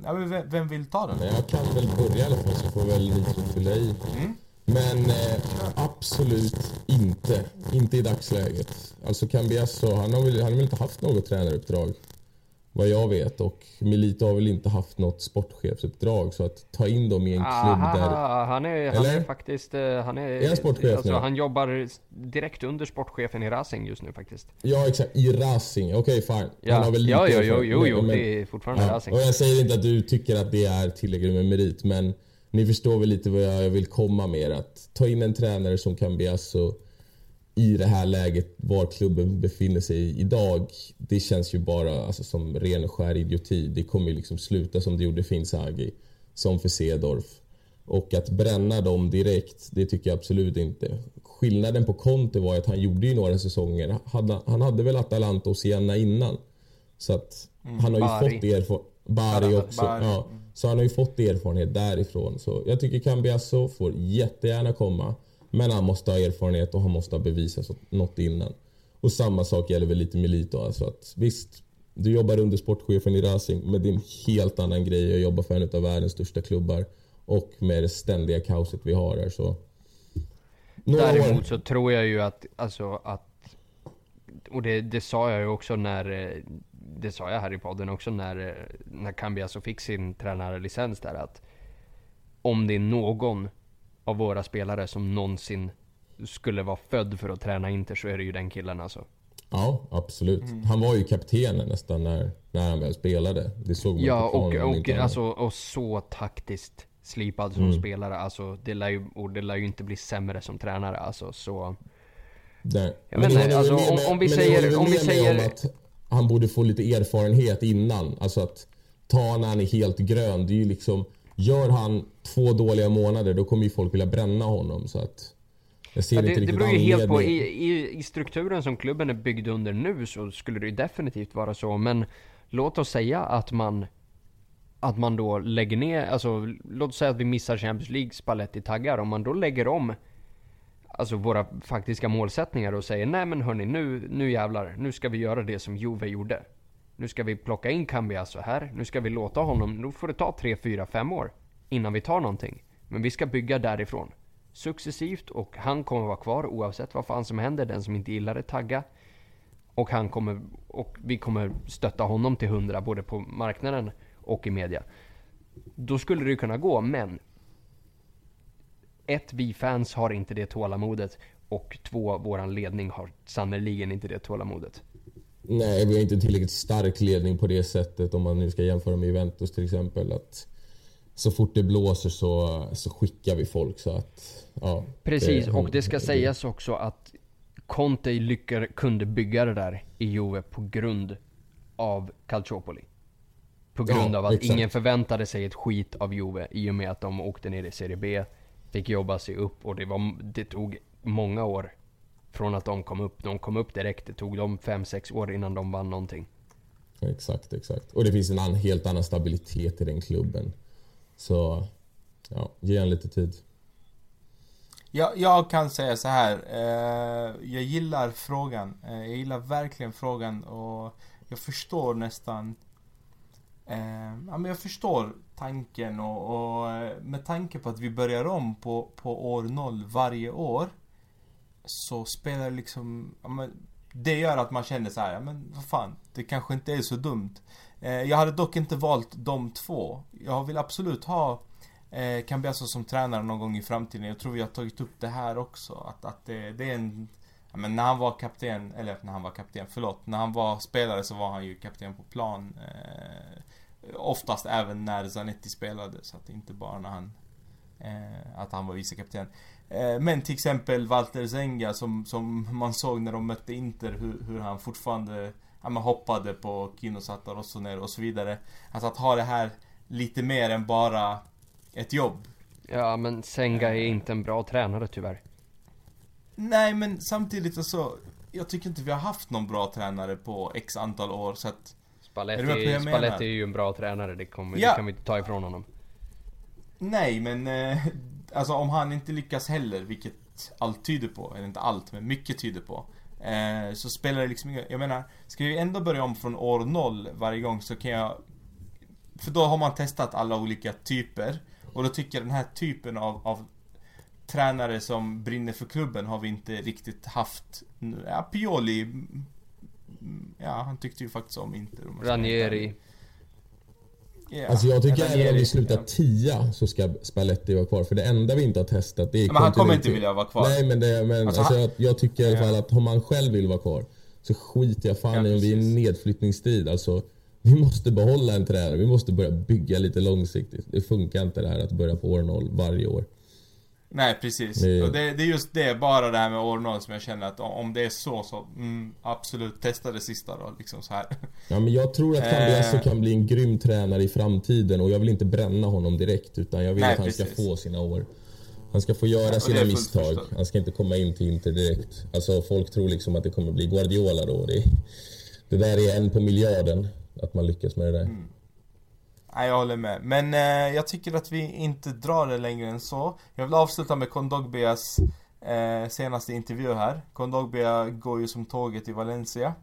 ja, vem, vem vill ta den? Jag kan väl börja i alla fall så får väl Nitro fylla i. Mm. Men eh, absolut inte. Inte i dagsläget. Alltså Cambiasso, han har väl, han har väl inte haft något tränaruppdrag. Vad jag vet. Och Milito har väl inte haft något sportchefsuppdrag. Så att ta in dem i en klubb där... Aha, han är, han är faktiskt, eh, han är... Är han sportchef alltså, nu? han jobbar direkt under sportchefen i Racing just nu faktiskt. Ja exakt, i Racing. Okej fine. Ja, Han har väl lite ja, jo, erfarenhet, jo, jo, men- det är fortfarande Ja, Racing. och jag säger inte att du tycker att det är tillräckligt med merit, men ni förstår väl lite vad jag vill komma med. Att ta in en tränare som kan bli alltså i det här läget var klubben befinner sig idag. Det känns ju bara alltså, som ren och skär idioti. Det kommer ju liksom sluta som det gjorde för Inzaghi, som för Sedorf. Och att bränna dem direkt, det tycker jag absolut inte. Skillnaden på Conte var att han gjorde ju några säsonger. Han hade väl Atalanta och Siena innan. Så att han har ju Bari. fått erfarenhet. Bari. också. Bari. Ja. Så han har ju fått erfarenhet därifrån. Så jag tycker Cambiasso får jättegärna komma. Men han måste ha erfarenhet och han måste ha bevisat något innan. Och samma sak gäller väl lite Milito. Alltså att, visst, du jobbar under sportchefen i Racing, men det är en helt annan grej att jobba för en av världens största klubbar. Och med det ständiga kaoset vi har här så... Några år. Däremot så tror jag ju att, alltså att Och det, det sa jag ju också när Det sa jag här i podden också när eh, När Cambiasso fick sin tränarlicens där att Om det är någon av våra spelare som någonsin Skulle vara född för att träna Inter så är det ju den killen alltså Ja, absolut. Han var ju kaptenen nästan när, när han väl spelade. Det såg man Ja på och, och, alltså, och så taktiskt slipad som spelare alltså det lär ju, Och det lär ju inte bli sämre som tränare alltså så Nej. Jag Men vet inte, alltså, om- vi säger- om vi säger- om att han borde få lite erfarenhet innan. Alltså att ta när han är helt grön. Det är ju liksom... Gör han två dåliga månader då kommer ju folk vilja bränna honom. Så att... Jag ser Ja, inte det, det riktigt beror ju helt på, i, i, i strukturen som klubben är byggd under nu så skulle det ju definitivt vara så, men låt oss säga att man att man då lägger ner, alltså låt oss säga att vi missar Champions League Spalletti taggar, om man då lägger om Alltså våra faktiska målsättningar och säger nej men hörni nu, nu jävlar, nu ska vi göra det som Juve gjorde. Nu ska vi plocka in Cambiasso här, nu ska vi låta honom, nu får det ta 3, 4, 5 år innan vi tar någonting. Men vi ska bygga därifrån. Successivt och han kommer vara kvar oavsett vad fan som händer, den som inte gillar det tagga. Och han kommer, och vi kommer stötta honom till hundra både på marknaden och i media. Då skulle det ju kunna gå, men ett, vi fans har inte det tålamodet. Och två, våran ledning har sannerligen inte det tålamodet. Nej, vi har inte tillräckligt stark ledning på det sättet om man nu ska jämföra med Juventus till exempel. Att så fort det blåser så, så skickar vi folk så att... Ja, Precis, det- och det ska sägas också att Conte lyckade, kunde bygga det där i Juve på grund av Calciopoli. På grund Ja, av att exakt. ingen förväntade sig ett skit av Juve i och med att de åkte ner i Serie B. Fick jobba sig upp och det, var, det tog många år från att de kom upp. De kom upp direkt. Det tog dem 5-6 år innan de vann någonting. Exakt, exakt. Och det finns en an, helt annan stabilitet i den klubben. Så, ja, ge en lite tid. Jag, jag kan säga så här. Eh, jag gillar frågan. Eh, jag gillar verkligen frågan och jag förstår nästan eh, ja, men jag förstår tanken och, och eh, med tanke på att vi börjar om på, på år noll varje år så spelar det liksom ja, men, det gör att man känner så här, ja, men vad fan, det kanske inte är så dumt. Eh, jag hade dock inte valt de två. Jag vill absolut ha eh, Cambiasso som tränare någon gång i framtiden. Jag tror vi har tagit upp det här också. Att, att det, det är en... Ja, men när han var kapten, eller när han var kapten, förlåt. När han var spelare så var han ju kapten på plan. Eh, oftast även när Zanetti spelade. Så att det inte bara när han... Eh, att han var vicekapten. Eh, men till exempel Walter Zenga som, som man såg när de mötte Inter hur, hur han fortfarande ja, men hoppade på Kinosata Rossonero och så vidare. Alltså att ha det här lite mer än bara ett jobb. Ja men Senga är inte en bra tränare tyvärr. Nej men samtidigt alltså Jag tycker inte vi har haft någon bra tränare på x antal år så att Spalletti, Är? Spalletti är ju en bra tränare, det, kommer, Ja. det kan vi inte ta ifrån honom. Nej men eh, Alltså om han inte lyckas heller vilket allt tyder på, eller inte allt men mycket tyder på eh, Så spelar det liksom ingen, jag menar Ska vi ändå börja om från år noll varje gång så kan jag För då har man testat alla olika typer Och då tycker jag den här typen av, av Tränare som brinner för klubben har vi inte riktigt haft nu. Ja, Pioli mm, Ja, han tyckte ju faktiskt om Inter om. Ranieri. Ja, Alltså jag tycker även om vi slutar tia så ska Spalletti vara kvar. För det enda vi inte har testat det är Men han kommer inte vilja vara kvar. Nej men, det, men Alltså, alltså, han- jag, jag tycker i alla fall att om han själv vill vara kvar så skiter jag fan Ja, i om vi är i nedflyttningsstrid. Alltså, vi måste behålla en tränare. Vi måste börja bygga lite långsiktigt. Det funkar inte det här att börja på år noll varje år. Nej precis. Det- Och det, det är just det, bara det här med år noll som jag känner att om- det är så så, mm, absolut, testa det sista då liksom så här. <laughs> Ja, men jag tror att Cambiasso Eh. kan bli en grym tränare i framtiden och jag vill inte bränna honom direkt utan jag vill Nej, att han ska precis. få sina år. Han ska få göra sina misstag. förstått. Han ska inte komma in till Inter direkt. Alltså folk tror liksom att det kommer bli Guardiola då. Det, det där är en på miljarden att man lyckas med det där. Mm. Nej, jag håller med. Men eh, jag tycker att vi inte drar det längre än så. Jag vill avsluta med Kondogbias eh, senaste intervju här. Kondogbia går ju som tåget i Valencia.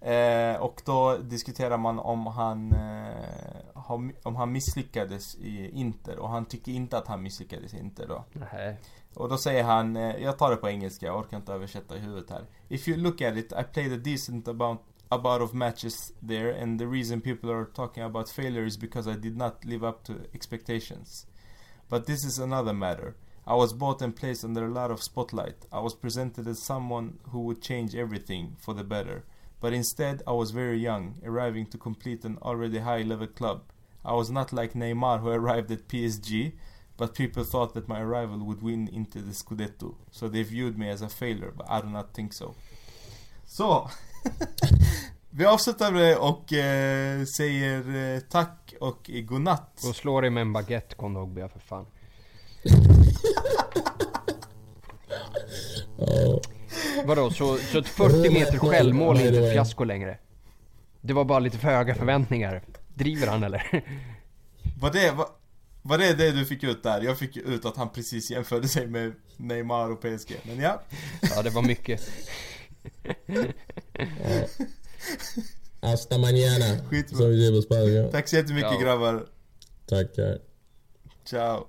Eh, och då diskuterar man om han, eh, om han misslyckades i Inter. Och han tycker inte att han misslyckades i Inter då. Nej. Och då säger han, eh, jag tar det på engelska, jag orkar inte översätta i huvudet här. If you look at it, I played a decent about, about of matches there and the reason people are talking about failure is because I did not live up to expectations. But this is another matter. I was bought and placed under a lot of spotlight. I was presented as someone who would change everything for the better. But instead, I was very young, arriving to complete an already high level club. I was not like Neymar who <laughs> arrived at PSG, but people thought that my arrival would win into the Scudetto. So they viewed me as a failure, but I do not think so. Så! <laughs> <laughs> Vi avslutar med och eh, säger eh, tack och godnatt. Och slå dig med en baguette Kondogbia för fan. <laughs> Vadå, så, så ett 40 meter självmål är det inte var- fiasko längre? Det var bara lite för höga förväntningar. Driver han eller? <laughs> Var det, var, var det det du fick ut där? Jag fick ut att han precis jämförde sig med Neymar och PSG. Men ja. Ja, det var mycket. Hasta mañana. Skitbra. Som vi säger på spanska. Tack så jättemycket Ja. grabbar. Tackar. Ciao.